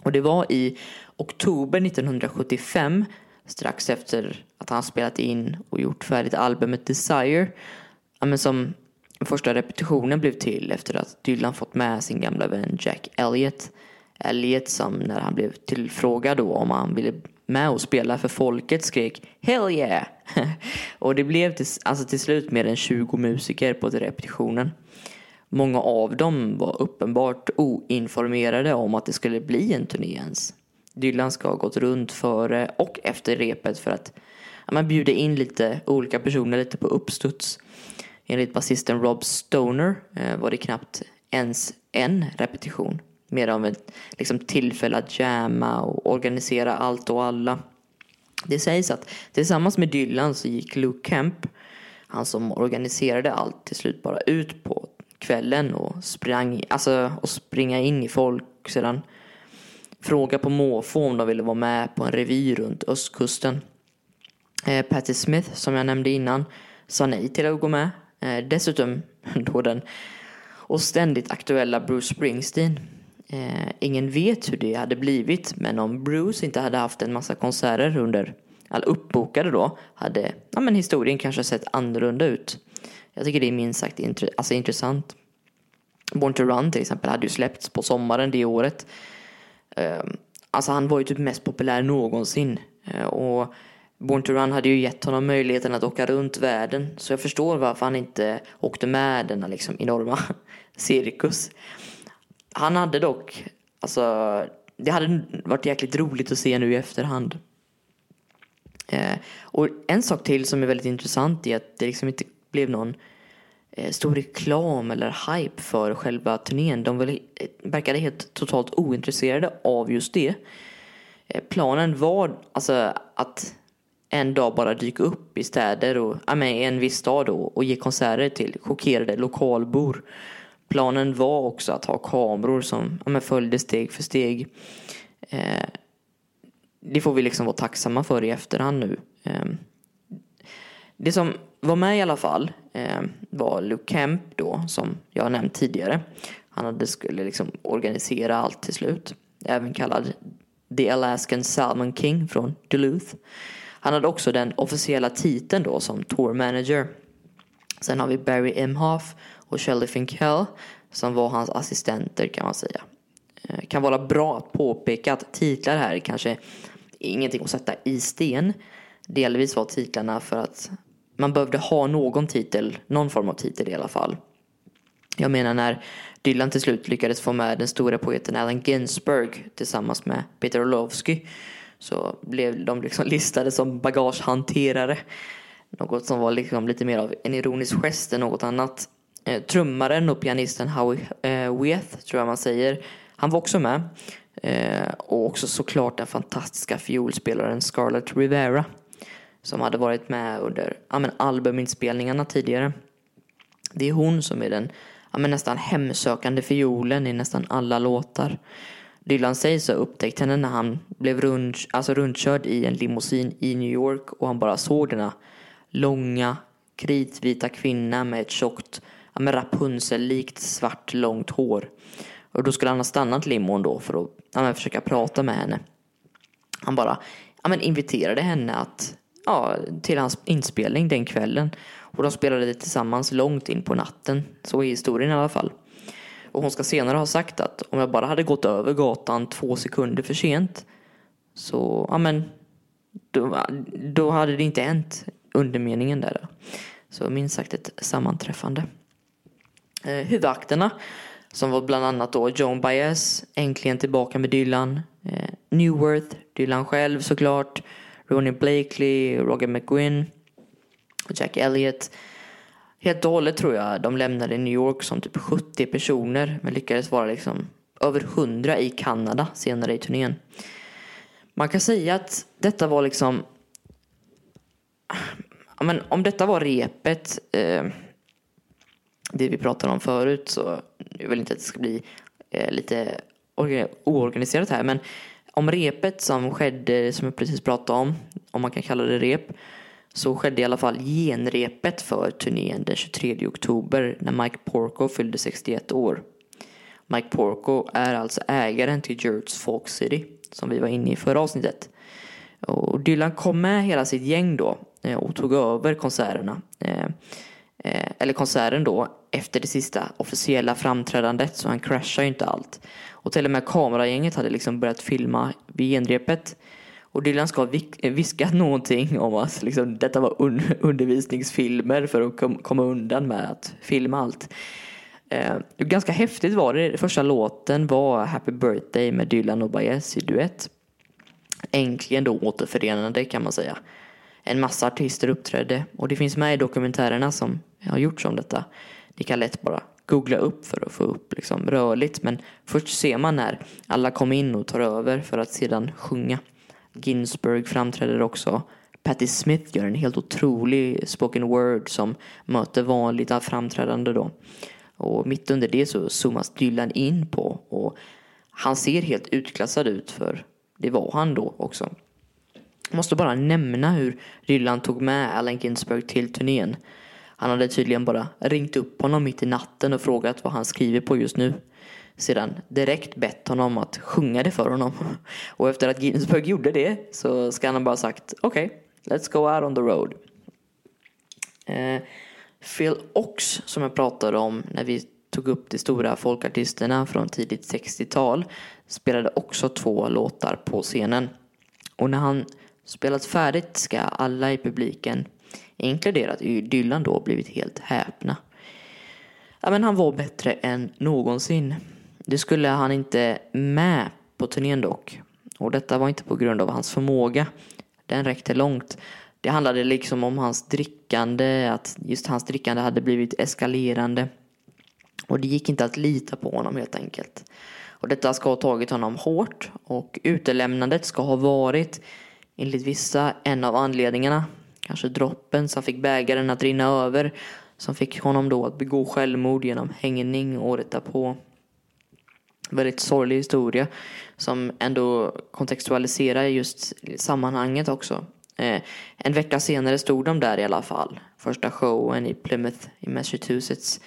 Och det var i oktober 1975, strax efter att han spelat in och gjort färdigt albumet Desire, ja, men som första repetitionen blev till efter att Dylan fått med sin gamla vän Jack Elliott. Elliot som när han blev tillfrågad då om han ville med och spela för folket skrek Hell yeah! och det blev till, alltså till slut mer än 20 musiker på repetitionen. Många av dem var uppenbart oinformerade om att det skulle bli en turné ens. Dylan ska ha gått runt före och efter repet för att ja, man bjuda in lite olika personer lite på uppstuds. Enligt basisten Rob Stoner eh, var det knappt ens en repetition. Mer av ett liksom, tillfälle att jamma och organisera allt och alla. Det sägs att tillsammans med Dylan så gick Luke Kemp, han som organiserade allt, till slut bara ut på kvällen och, sprang, alltså, och springa in i folk sedan fråga på måfå om de ville vara med på en revy runt östkusten. Eh, Patti Smith, som jag nämnde innan, sa nej till att gå med. Eh, dessutom då den och ständigt aktuella Bruce Springsteen. Eh, ingen vet hur det hade blivit, men om Bruce inte hade haft en massa konserter under, all uppbokade då, hade ja, men historien kanske sett annorlunda ut. Jag tycker det är minst sagt intre, alltså intressant. Born to Run till exempel hade ju släppts på sommaren det året. Eh, alltså han var ju typ mest populär någonsin. Eh, och Born to Run hade ju gett honom möjligheten att åka runt världen. Så jag förstår varför han inte åkte med denna liksom enorma cirkus. Han hade dock, alltså det hade varit jäkligt roligt att se nu i efterhand. Eh, och en sak till som är väldigt intressant är att det liksom inte blev någon eh, stor reklam eller hype för själva turnén. De väl, eh, verkade helt totalt ointresserade av just det. Eh, planen var alltså att en dag bara dyka upp i städer och ja, men en viss stad då, och ge konserter till chockerade lokalbor. Planen var också att ha kameror som ja, men följde steg för steg. Eh, det får vi liksom vara tacksamma för i efterhand nu. Eh, det som var med i alla fall eh, var Luke Kemp då, som jag har nämnt tidigare. Han hade skulle liksom organisera allt till slut. Även kallad The Alaskan Salmon King från Duluth. Han hade också den officiella titeln då som tour manager. Sen har vi Barry Imhoff och Shelley Finkel som var hans assistenter kan man säga. Det kan vara bra att påpeka att titlar här kanske ingenting att sätta i sten. Delvis var titlarna för att man behövde ha någon titel, någon form av titel i alla fall. Jag menar när Dylan till slut lyckades få med den stora poeten Allen Ginsberg tillsammans med Peter Orlovsky så blev de liksom listade som bagagehanterare. Något som var liksom lite mer av en ironisk gest än något annat. Eh, trummaren och pianisten Howie eh, tror jag man säger, han var också med. Eh, och också såklart den fantastiska fiolspelaren Scarlett Rivera. Som hade varit med under ja, men albuminspelningarna tidigare. Det är hon som är den ja, men nästan hemsökande fiolen i nästan alla låtar. Dylan sägs ha upptäckt henne när han blev rund, alltså rundkörd i en limousin i New York och han bara såg denna långa kritvita kvinna med ett tjockt ja, med Rapunzel-likt svart långt hår. Och då skulle han ha stannat limon då för att ja, men försöka prata med henne. Han bara ja, men inviterade henne att, ja, till hans inspelning den kvällen. Och de spelade det tillsammans långt in på natten. Så är historien i alla fall. Och hon ska senare ha sagt att om jag bara hade gått över gatan två sekunder för sent så, ja men, då, då hade det inte hänt undermeningen där. Så minst sagt ett sammanträffande. Eh, huvudakterna som var bland annat då Joan Baez, äntligen tillbaka med Dylan, eh, Newworth, Dylan själv såklart, Ronnie Blakely, Roger McGuinn Jack Elliott. Helt och hållet tror jag de lämnade New York som typ 70 personer men lyckades vara liksom över 100 i Kanada senare i turnén. Man kan säga att detta var liksom ja, men om detta var repet eh, det vi pratade om förut så jag vill inte att det ska bli eh, lite oorganiserat här men om repet som skedde som jag precis pratade om om man kan kalla det rep så skedde i alla fall genrepet för turnén den 23 oktober när Mike Porco fyllde 61 år. Mike Porco är alltså ägaren till Jerts Folk City som vi var inne i förra avsnittet. Och Dylan kom med hela sitt gäng då eh, och tog över konserterna. Eh, Eh, eller konserten då efter det sista officiella framträdandet så han crashar ju inte allt. Och till och med kameragänget hade liksom börjat filma vid genrepet. Och Dylan ska ha eh, viskat någonting om att liksom, detta var un undervisningsfilmer för att kom komma undan med att filma allt. Eh, ganska häftigt var det. Första låten var Happy Birthday med Dylan och Baez i duett. Äntligen då återförenade kan man säga. En massa artister uppträdde och det finns med i dokumentärerna som har gjorts om detta. Ni kan lätt bara googla upp för att få upp liksom rörligt men först ser man när alla kommer in och tar över för att sedan sjunga. Ginsberg framträder också. Patti Smith gör en helt otrolig spoken word som möter vanligt framträdande då. Och mitt under det så zoomas Dylan in på och han ser helt utklassad ut för det var han då också. Jag måste bara nämna hur Dylan tog med Allen Ginsberg till turnén. Han hade tydligen bara ringt upp honom mitt i natten och frågat vad han skriver på just nu. Sedan direkt bett honom att sjunga det för honom. Och efter att Ginsberg gjorde det så ska han bara sagt okej, okay, let's go out on the road. Eh, Phil Ox som jag pratade om när vi tog upp de stora folkartisterna från tidigt 60-tal spelade också två låtar på scenen. Och när han spelat färdigt ska alla i publiken, inkluderat Dylan då, blivit helt häpna. Ja, men han var bättre än någonsin. Det skulle han inte med på turnén dock. Och detta var inte på grund av hans förmåga. Den räckte långt. Det handlade liksom om hans drickande, att just hans drickande hade blivit eskalerande. Och det gick inte att lita på honom helt enkelt. Och detta ska ha tagit honom hårt och utelämnandet ska ha varit enligt vissa en av anledningarna. Kanske droppen som fick bägaren att rinna över som fick honom då att begå självmord genom hängning året därpå. Väldigt sorglig historia som ändå kontextualiserar just sammanhanget också. Eh, en vecka senare stod de där i alla fall. Första showen i Plymouth i Massachusetts.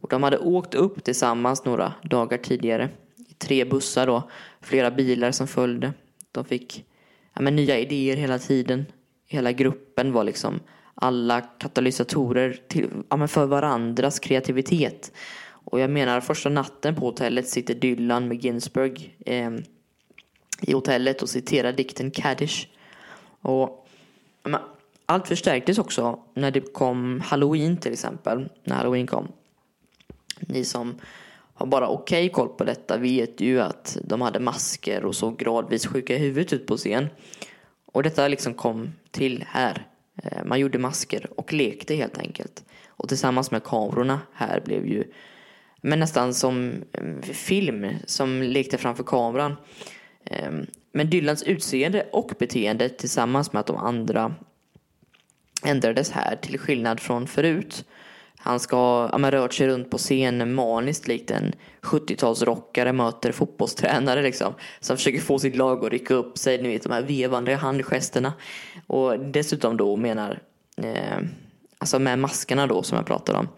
Och de hade åkt upp tillsammans några dagar tidigare. I tre bussar då. Flera bilar som följde. De fick ja, men, nya idéer hela tiden. Hela gruppen var liksom alla katalysatorer till, ja, men för varandras kreativitet. Och jag menar första natten på hotellet sitter Dylan med Ginsberg eh, i hotellet och citerar dikten Kaddish. Och men, allt förstärktes också när det kom Halloween till exempel. När Halloween kom. Ni som har bara okej okay koll på detta vet ju att de hade masker och såg gradvis sjuka i huvudet ut på scen. Och detta liksom kom till här. Eh, man gjorde masker och lekte helt enkelt. Och tillsammans med kamerorna här blev ju men nästan som eh, film som lekte framför kameran. Ehm, men Dylans utseende och beteende tillsammans med att de andra ändrades här till skillnad från förut. Han ska ha ja, rört sig runt på scen maniskt likt en 70-talsrockare möter fotbollstränare liksom. Som försöker få sitt lag att rycka upp sig, ni vet de här vevande handgesterna. Och dessutom då menar, eh, alltså med maskerna då som jag pratade om.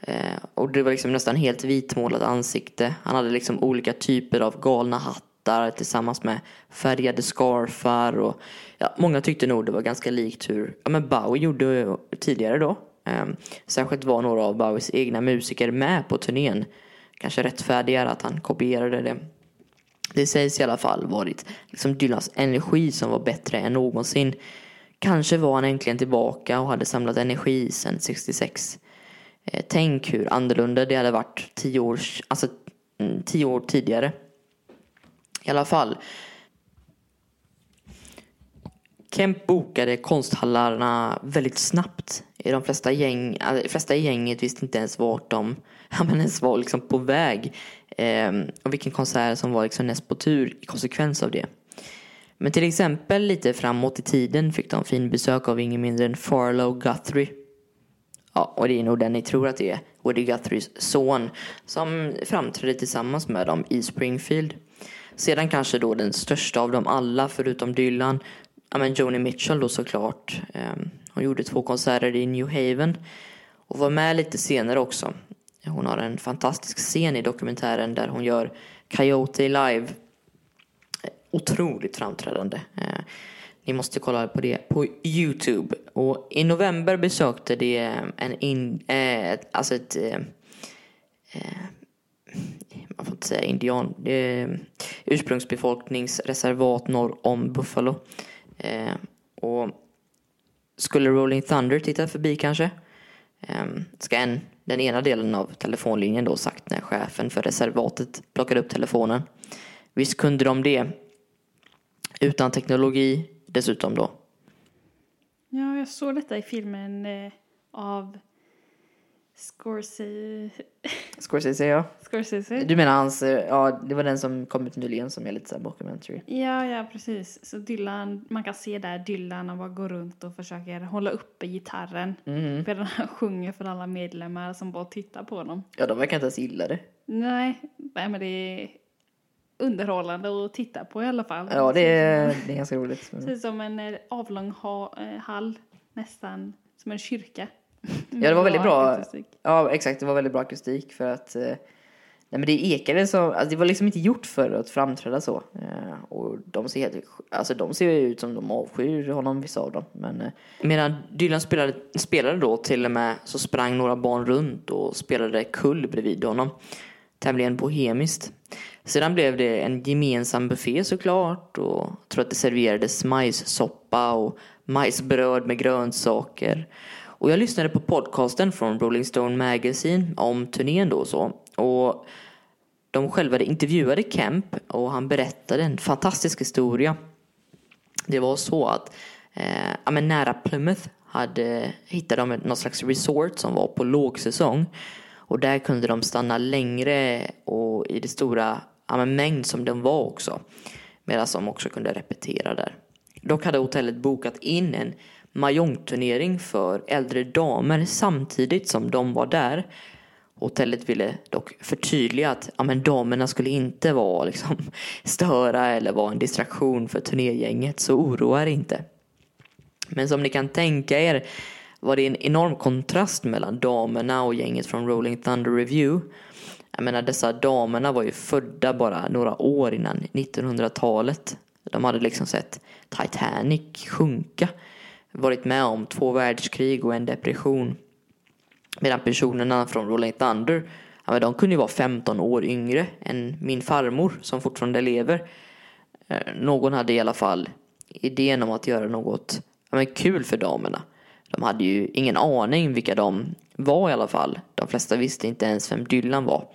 Eh, och det var liksom nästan helt vitmålat ansikte. Han hade liksom olika typer av galna hattar tillsammans med färgade scarfar och ja, många tyckte nog det var ganska likt hur ja, men Bowie gjorde tidigare då. Ehm, särskilt var några av Bowies egna musiker med på turnén. Kanske rättfärdigare att han kopierade det. Det sägs i alla fall varit liksom Dylans energi som var bättre än någonsin. Kanske var han äntligen tillbaka och hade samlat energi sedan 66. Eh, tänk hur annorlunda det hade varit tio år, alltså, mm, tio år tidigare. I alla fall. Kemp bokade konsthallarna väldigt snabbt. I de flesta, gäng, alltså, de flesta i gänget visste inte ens vart de ja, men ens var liksom på väg. Eh, och vilken konsert som var liksom näst på tur i konsekvens av det. Men till exempel lite framåt i tiden fick de fin besök av ingen mindre än Farlow Guthrie. Ja, och det är nog den ni tror att det är. Woody Guthries son. Som framträdde tillsammans med dem i Springfield. Sedan kanske då den största av dem alla förutom Dylan. Ja men Joni Mitchell då såklart. Ehm, hon gjorde två konserter i New Haven. Och var med lite senare också. Hon har en fantastisk scen i dokumentären där hon gör Coyote live. Otroligt framträdande. Ehm, ni måste kolla på det på Youtube. Och i november besökte det en in, eh, alltså ett eh, eh, man får inte säga indian, eh, ursprungsbefolkningsreservat norr om Buffalo. Eh, och skulle Rolling Thunder titta förbi kanske? Eh, ska en, den ena delen av telefonlinjen då sagt när chefen för reservatet plockade upp telefonen. Visst kunde de det. Utan teknologi dessutom då. Ja, jag såg detta i filmen eh, av Scorsese. Scorsese ja. Scorsese. Du menar hans, eh, ja det var den som kom ut nyligen som är lite såhär documentary. Ja, ja, precis. Så Dylan, man kan se där Dylan när man går runt och försöker hålla uppe gitarren. Mm. Medan han sjunger för alla medlemmar som bara tittar på honom. Ja de verkar inte ens gilla det. Nej, nej men det är underhållande att titta på i alla fall. Ja det är, det är ganska roligt. Precis som en eh, avlång ha, eh, hall, nästan som en kyrka. Ja det var väldigt bra. akustik. Ja exakt det var väldigt bra akustik för att eh, Nej men det ekade så, alltså det var liksom inte gjort för att framträda så. Eh, och de ser helt, alltså de ser ju ut som de avskyr honom vissa av dem. Men eh, medan Dylan spelade, spelade då till och med så sprang några barn runt och spelade kull bredvid honom. Tämligen bohemiskt. Sedan blev det en gemensam buffé såklart och jag tror att det serverades majssoppa och majsbröd med grönsaker. Och jag lyssnade på podcasten från Rolling Stone Magazine om turnén då och så. Och de själva intervjuade Kemp och han berättade en fantastisk historia. Det var så att eh, men nära Plymouth hade, hittade de någon slags resort som var på lågsäsong. Och där kunde de stanna längre och i det stora ja, men mängd som den var också. Medan de också kunde repetera där. Dock hade hotellet bokat in en mahjongturnering för äldre damer samtidigt som de var där. Hotellet ville dock förtydliga att ja, men damerna skulle inte vara liksom, störa eller vara en distraktion för turnégänget, så oroa er inte. Men som ni kan tänka er var det en enorm kontrast mellan damerna och gänget från Rolling Thunder Review. Jag menar dessa damerna var ju födda bara några år innan 1900-talet. De hade liksom sett Titanic sjunka. Varit med om två världskrig och en depression. Medan personerna från Rolling Thunder, ja, men de kunde ju vara 15 år yngre än min farmor som fortfarande lever. Eh, någon hade i alla fall idén om att göra något ja, men kul för damerna. De hade ju ingen aning vilka de var i alla fall. De flesta visste inte ens vem Dylan var.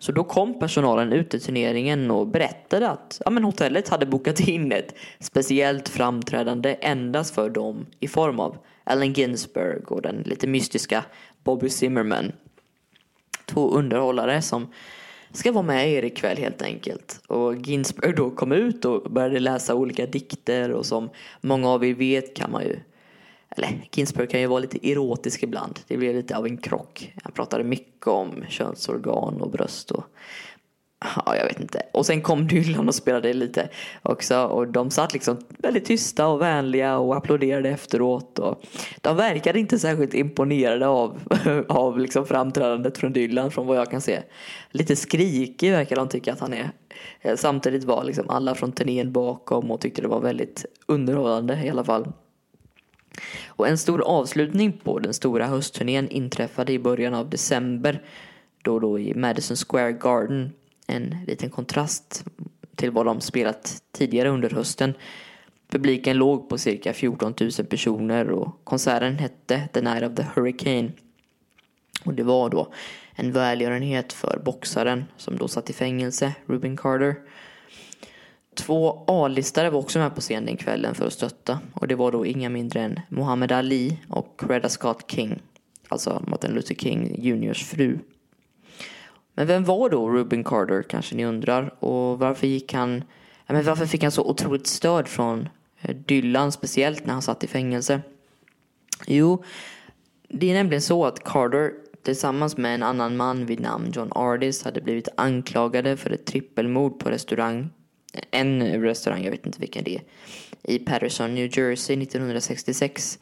Så då kom personalen ut till turneringen och berättade att ja, men hotellet hade bokat in ett speciellt framträdande endast för dem i form av Allen Ginsberg och den lite mystiska Bobby Zimmerman. Två underhållare som ska vara med er ikväll helt enkelt. Och Ginsberg då kom ut och började läsa olika dikter och som många av er vet kan man ju eller Ginsberg kan ju vara lite erotisk ibland. Det blev lite av en krock. Han pratade mycket om könsorgan och bröst och Ja, jag vet inte. Och sen kom Dylan och spelade lite också och de satt liksom väldigt tysta och vänliga och applåderade efteråt. Och de verkade inte särskilt imponerade av, av liksom framträdandet från Dylan från vad jag kan se. Lite skrikig verkar de tycka att han är. Eh, samtidigt var liksom alla från turnén bakom och tyckte det var väldigt underhållande i alla fall. Och en stor avslutning på den stora höstturnén inträffade i början av december. Då då i Madison Square Garden. En liten kontrast till vad de spelat tidigare under hösten. Publiken låg på cirka 14 000 personer och konserten hette The Night of the Hurricane. Och det var då en välgörenhet för boxaren som då satt i fängelse, Rubin Carter. Två A-listare var också med på scen den kvällen för att stötta och det var då inga mindre än Muhammad Ali och Reda Scott King, alltså Martin Luther King Juniors fru. Men vem var då Rubin Carter kanske ni undrar och varför gick han, ja, men varför fick han så otroligt stöd från eh, Dylan speciellt när han satt i fängelse? Jo, det är nämligen så att Carter tillsammans med en annan man vid namn John Ardis hade blivit anklagade för ett trippelmord på restaurang en restaurang, jag vet inte vilken det är, i Patterson, New Jersey 1966.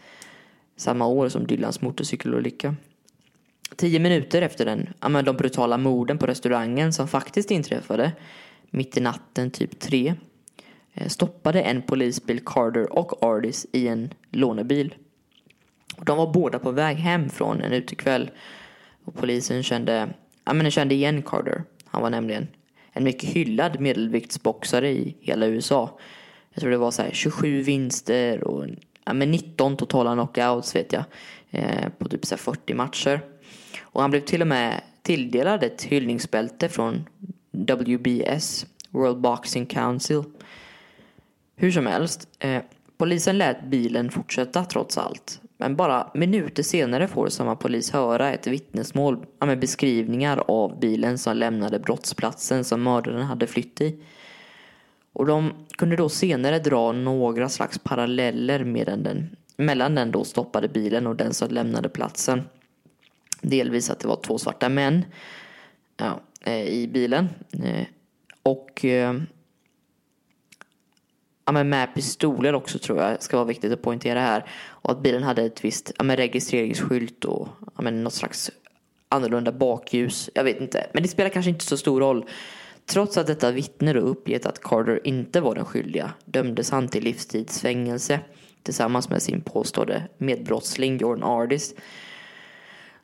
Samma år som Dylans motorcykelolycka. Tio minuter efter den, ja, men de brutala morden på restaurangen som faktiskt inträffade mitt i natten, typ tre, eh, stoppade en polisbil Carter och Ardis i en lånebil. De var båda på väg hem från en utekväll och polisen kände, ja, men kände igen Carter. Han var nämligen en mycket hyllad medelviktsboxare i hela USA. Jag tror det var så här 27 vinster och ja, men 19 totala knockouts vet jag. Eh, på typ så 40 matcher. Och han blev till och med tilldelad ett hyllningsbälte från WBS, World Boxing Council. Hur som helst, eh, polisen lät bilen fortsätta trots allt. Men bara minuter senare får samma polis höra ett vittnesmål med beskrivningar av bilen som lämnade brottsplatsen som mördaren hade flytt i. Och de kunde då senare dra några slags paralleller med den, mellan den då stoppade bilen och den som lämnade platsen. Delvis att det var två svarta män ja, eh, i bilen. Eh, och eh, ja, men med pistoler också tror jag ska vara viktigt att poängtera här. Och att bilen hade ett visst ja, men registreringsskylt och ja, men något slags annorlunda bakljus. Jag vet inte, men det spelar kanske inte så stor roll. Trots att detta vittne då uppgett att Carter inte var den skyldiga dömdes han till livstidsfängelse tillsammans med sin påstådde medbrottsling Jordan Ardis.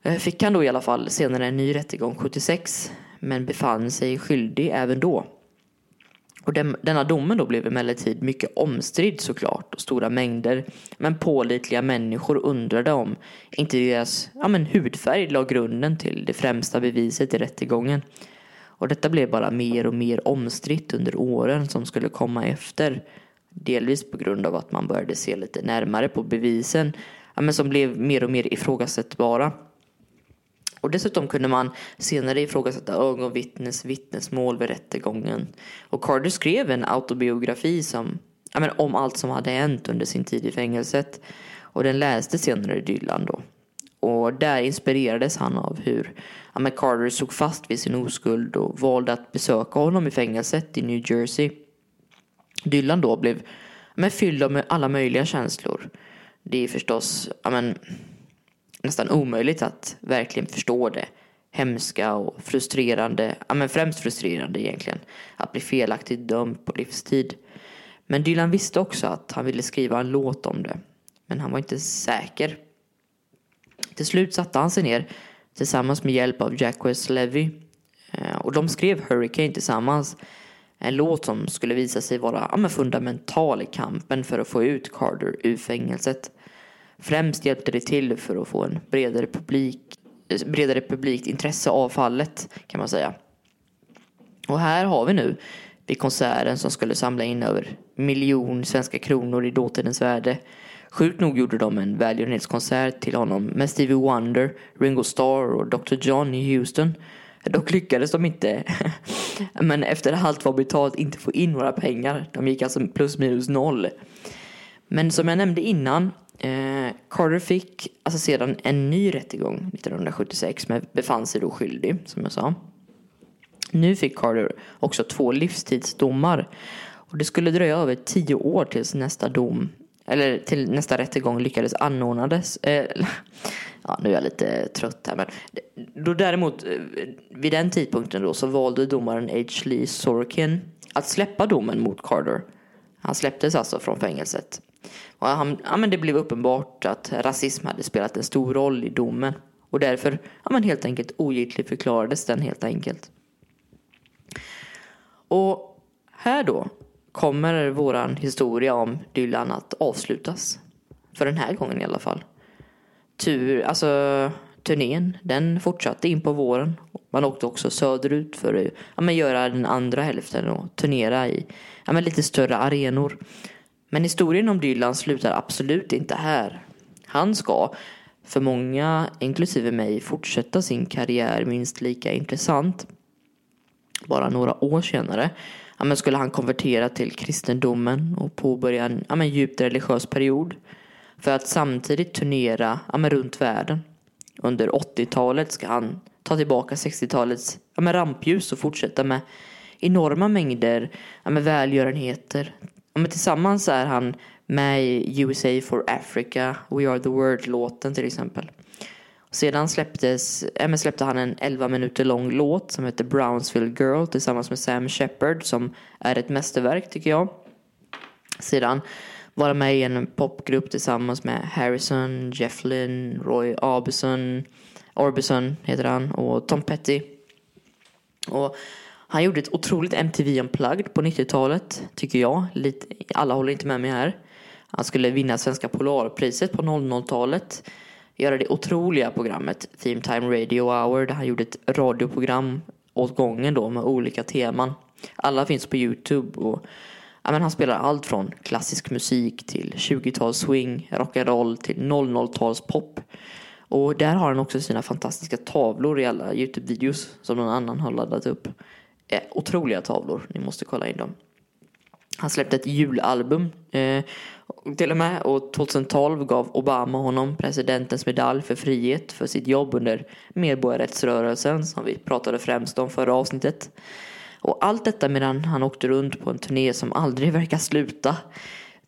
Eh, fick han då i alla fall senare en ny rättegång 76 men befann sig skyldig även då. Och den, denna domen då blev emellertid mycket omstridd såklart och stora mängder men pålitliga människor undrade om inte deras ja, men hudfärg la grunden till det främsta beviset i rättegången. Och detta blev bara mer och mer omstritt under åren som skulle komma efter. Delvis på grund av att man började se lite närmare på bevisen ja, men som blev mer och mer ifrågasättbara. Och dessutom kunde man senare ifrågasätta ögonvittnes vittnesmål vid rättegången. Och Carter skrev en autobiografi som, ja, men, om allt som hade hänt under sin tid i fängelset. Och den läste senare Dylan då. Och där inspirerades han av hur ja, men Carter såg fast vid sin oskuld och valde att besöka honom i fängelset i New Jersey. Dylan då blev men, fylld av alla möjliga känslor. Det är förstås, ja men nästan omöjligt att verkligen förstå det hemska och frustrerande, ja men främst frustrerande egentligen, att bli felaktigt dömd på livstid. Men Dylan visste också att han ville skriva en låt om det, men han var inte säker. Till slut satte han sig ner tillsammans med hjälp av Jacques Levy eh, och de skrev Hurricane tillsammans. En låt som skulle visa sig vara ja, fundamental i kampen för att få ut Carter ur fängelset. Främst hjälpte det till för att få en bredare publik, eh, bredare publikt intresse av fallet kan man säga. Och här har vi nu vid konserten som skulle samla in över miljon svenska kronor i dåtidens värde Sjukt nog gjorde de en välgörenhetskonsert till honom med Stevie Wonder, Ringo Starr och Dr John i Houston. Dock lyckades de inte, men efter allt var betalt, inte få in några pengar. De gick alltså plus minus noll. Men som jag nämnde innan, eh, Carter fick alltså sedan en ny rättegång 1976 men befann sig då skyldig, som jag sa. Nu fick Carter också två livstidsdomar och det skulle dröja över tio år tills nästa dom eller till nästa rättegång lyckades anordnades. Eh, ja, nu är jag lite trött här men då däremot eh, vid den tidpunkten då så valde domaren H. Lee Sorkin att släppa domen mot Carter. Han släpptes alltså från fängelset. Och han, ja, men det blev uppenbart att rasism hade spelat en stor roll i domen och därför ja, men helt enkelt ogiltig förklarades den helt enkelt. Och här då kommer våran historia om Dylan att avslutas. För den här gången i alla fall. Tur, alltså turnén, den fortsatte in på våren. Man åkte också söderut för att ja, men göra den andra hälften och turnera i ja, men lite större arenor. Men historien om Dylan slutar absolut inte här. Han ska, för många, inklusive mig, fortsätta sin karriär minst lika intressant. Bara några år senare ja, men skulle han konvertera till kristendomen och påbörja en ja, men djupt religiös period. För att samtidigt turnera ja, men runt världen. Under 80-talet ska han ta tillbaka 60-talets ja, men rampljus och fortsätta med enorma mängder ja, med välgörenheter. Men tillsammans är han med i USA for Africa, We Are The World-låten till exempel. Sedan släpptes, äh, släppte han en 11 minuter lång låt som heter Brownsville Girl tillsammans med Sam Shepard som är ett mästerverk tycker jag. Sedan var han med i en popgrupp tillsammans med Harrison, Jeff Lynne, Roy Orbison, Orbison heter han och Tom Petty. Och han gjorde ett otroligt MTV Unplugged på 90-talet tycker jag. Lite, alla håller inte med mig här. Han skulle vinna Svenska Polarpriset på 00-talet göra det otroliga programmet Theme Time Radio Hour där han gjorde ett radioprogram åt gången då med olika teman. Alla finns på Youtube och ja, men han spelar allt från klassisk musik till 20-tals swing, rock'n'roll till 00-tals pop. Och där har han också sina fantastiska tavlor i alla Youtube-videos som någon annan har laddat upp. Eh, otroliga tavlor, ni måste kolla in dem. Han släppte ett julalbum eh, till och med och 2012 gav Obama honom presidentens medalj för frihet för sitt jobb under medborgarrättsrörelsen som vi pratade främst om förra avsnittet. Och allt detta medan han åkte runt på en turné som aldrig verkar sluta.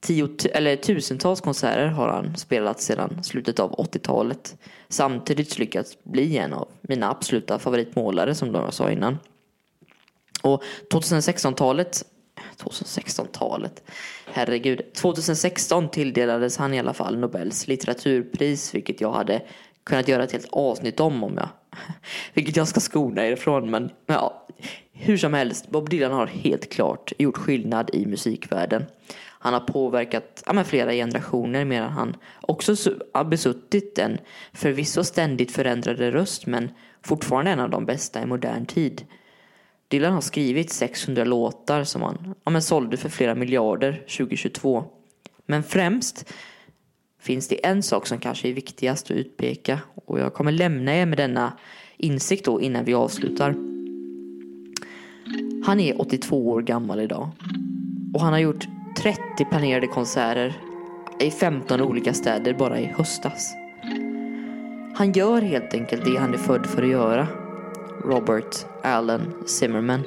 Tio, eller tusentals konserter har han spelat sedan slutet av 80-talet. Samtidigt lyckats bli en av mina absoluta favoritmålare som jag sa innan. Och 2016-talet 2016-talet. Herregud. 2016 tilldelades han i alla fall Nobels litteraturpris, vilket jag hade kunnat göra ett helt avsnitt om om jag... Vilket jag ska skona er ifrån, men ja. Hur som helst, Bob Dylan har helt klart gjort skillnad i musikvärlden. Han har påverkat ja, flera generationer medan han också har besuttit en förvisso ständigt förändrade röst men fortfarande en av de bästa i modern tid. Dylan har skrivit 600 låtar som han ja, men sålde för flera miljarder 2022. Men främst finns det en sak som kanske är viktigast att utpeka och jag kommer lämna er med denna insikt då innan vi avslutar. Han är 82 år gammal idag och han har gjort 30 planerade konserter i 15 olika städer bara i höstas. Han gör helt enkelt det han är född för att göra Robert Allen Zimmerman.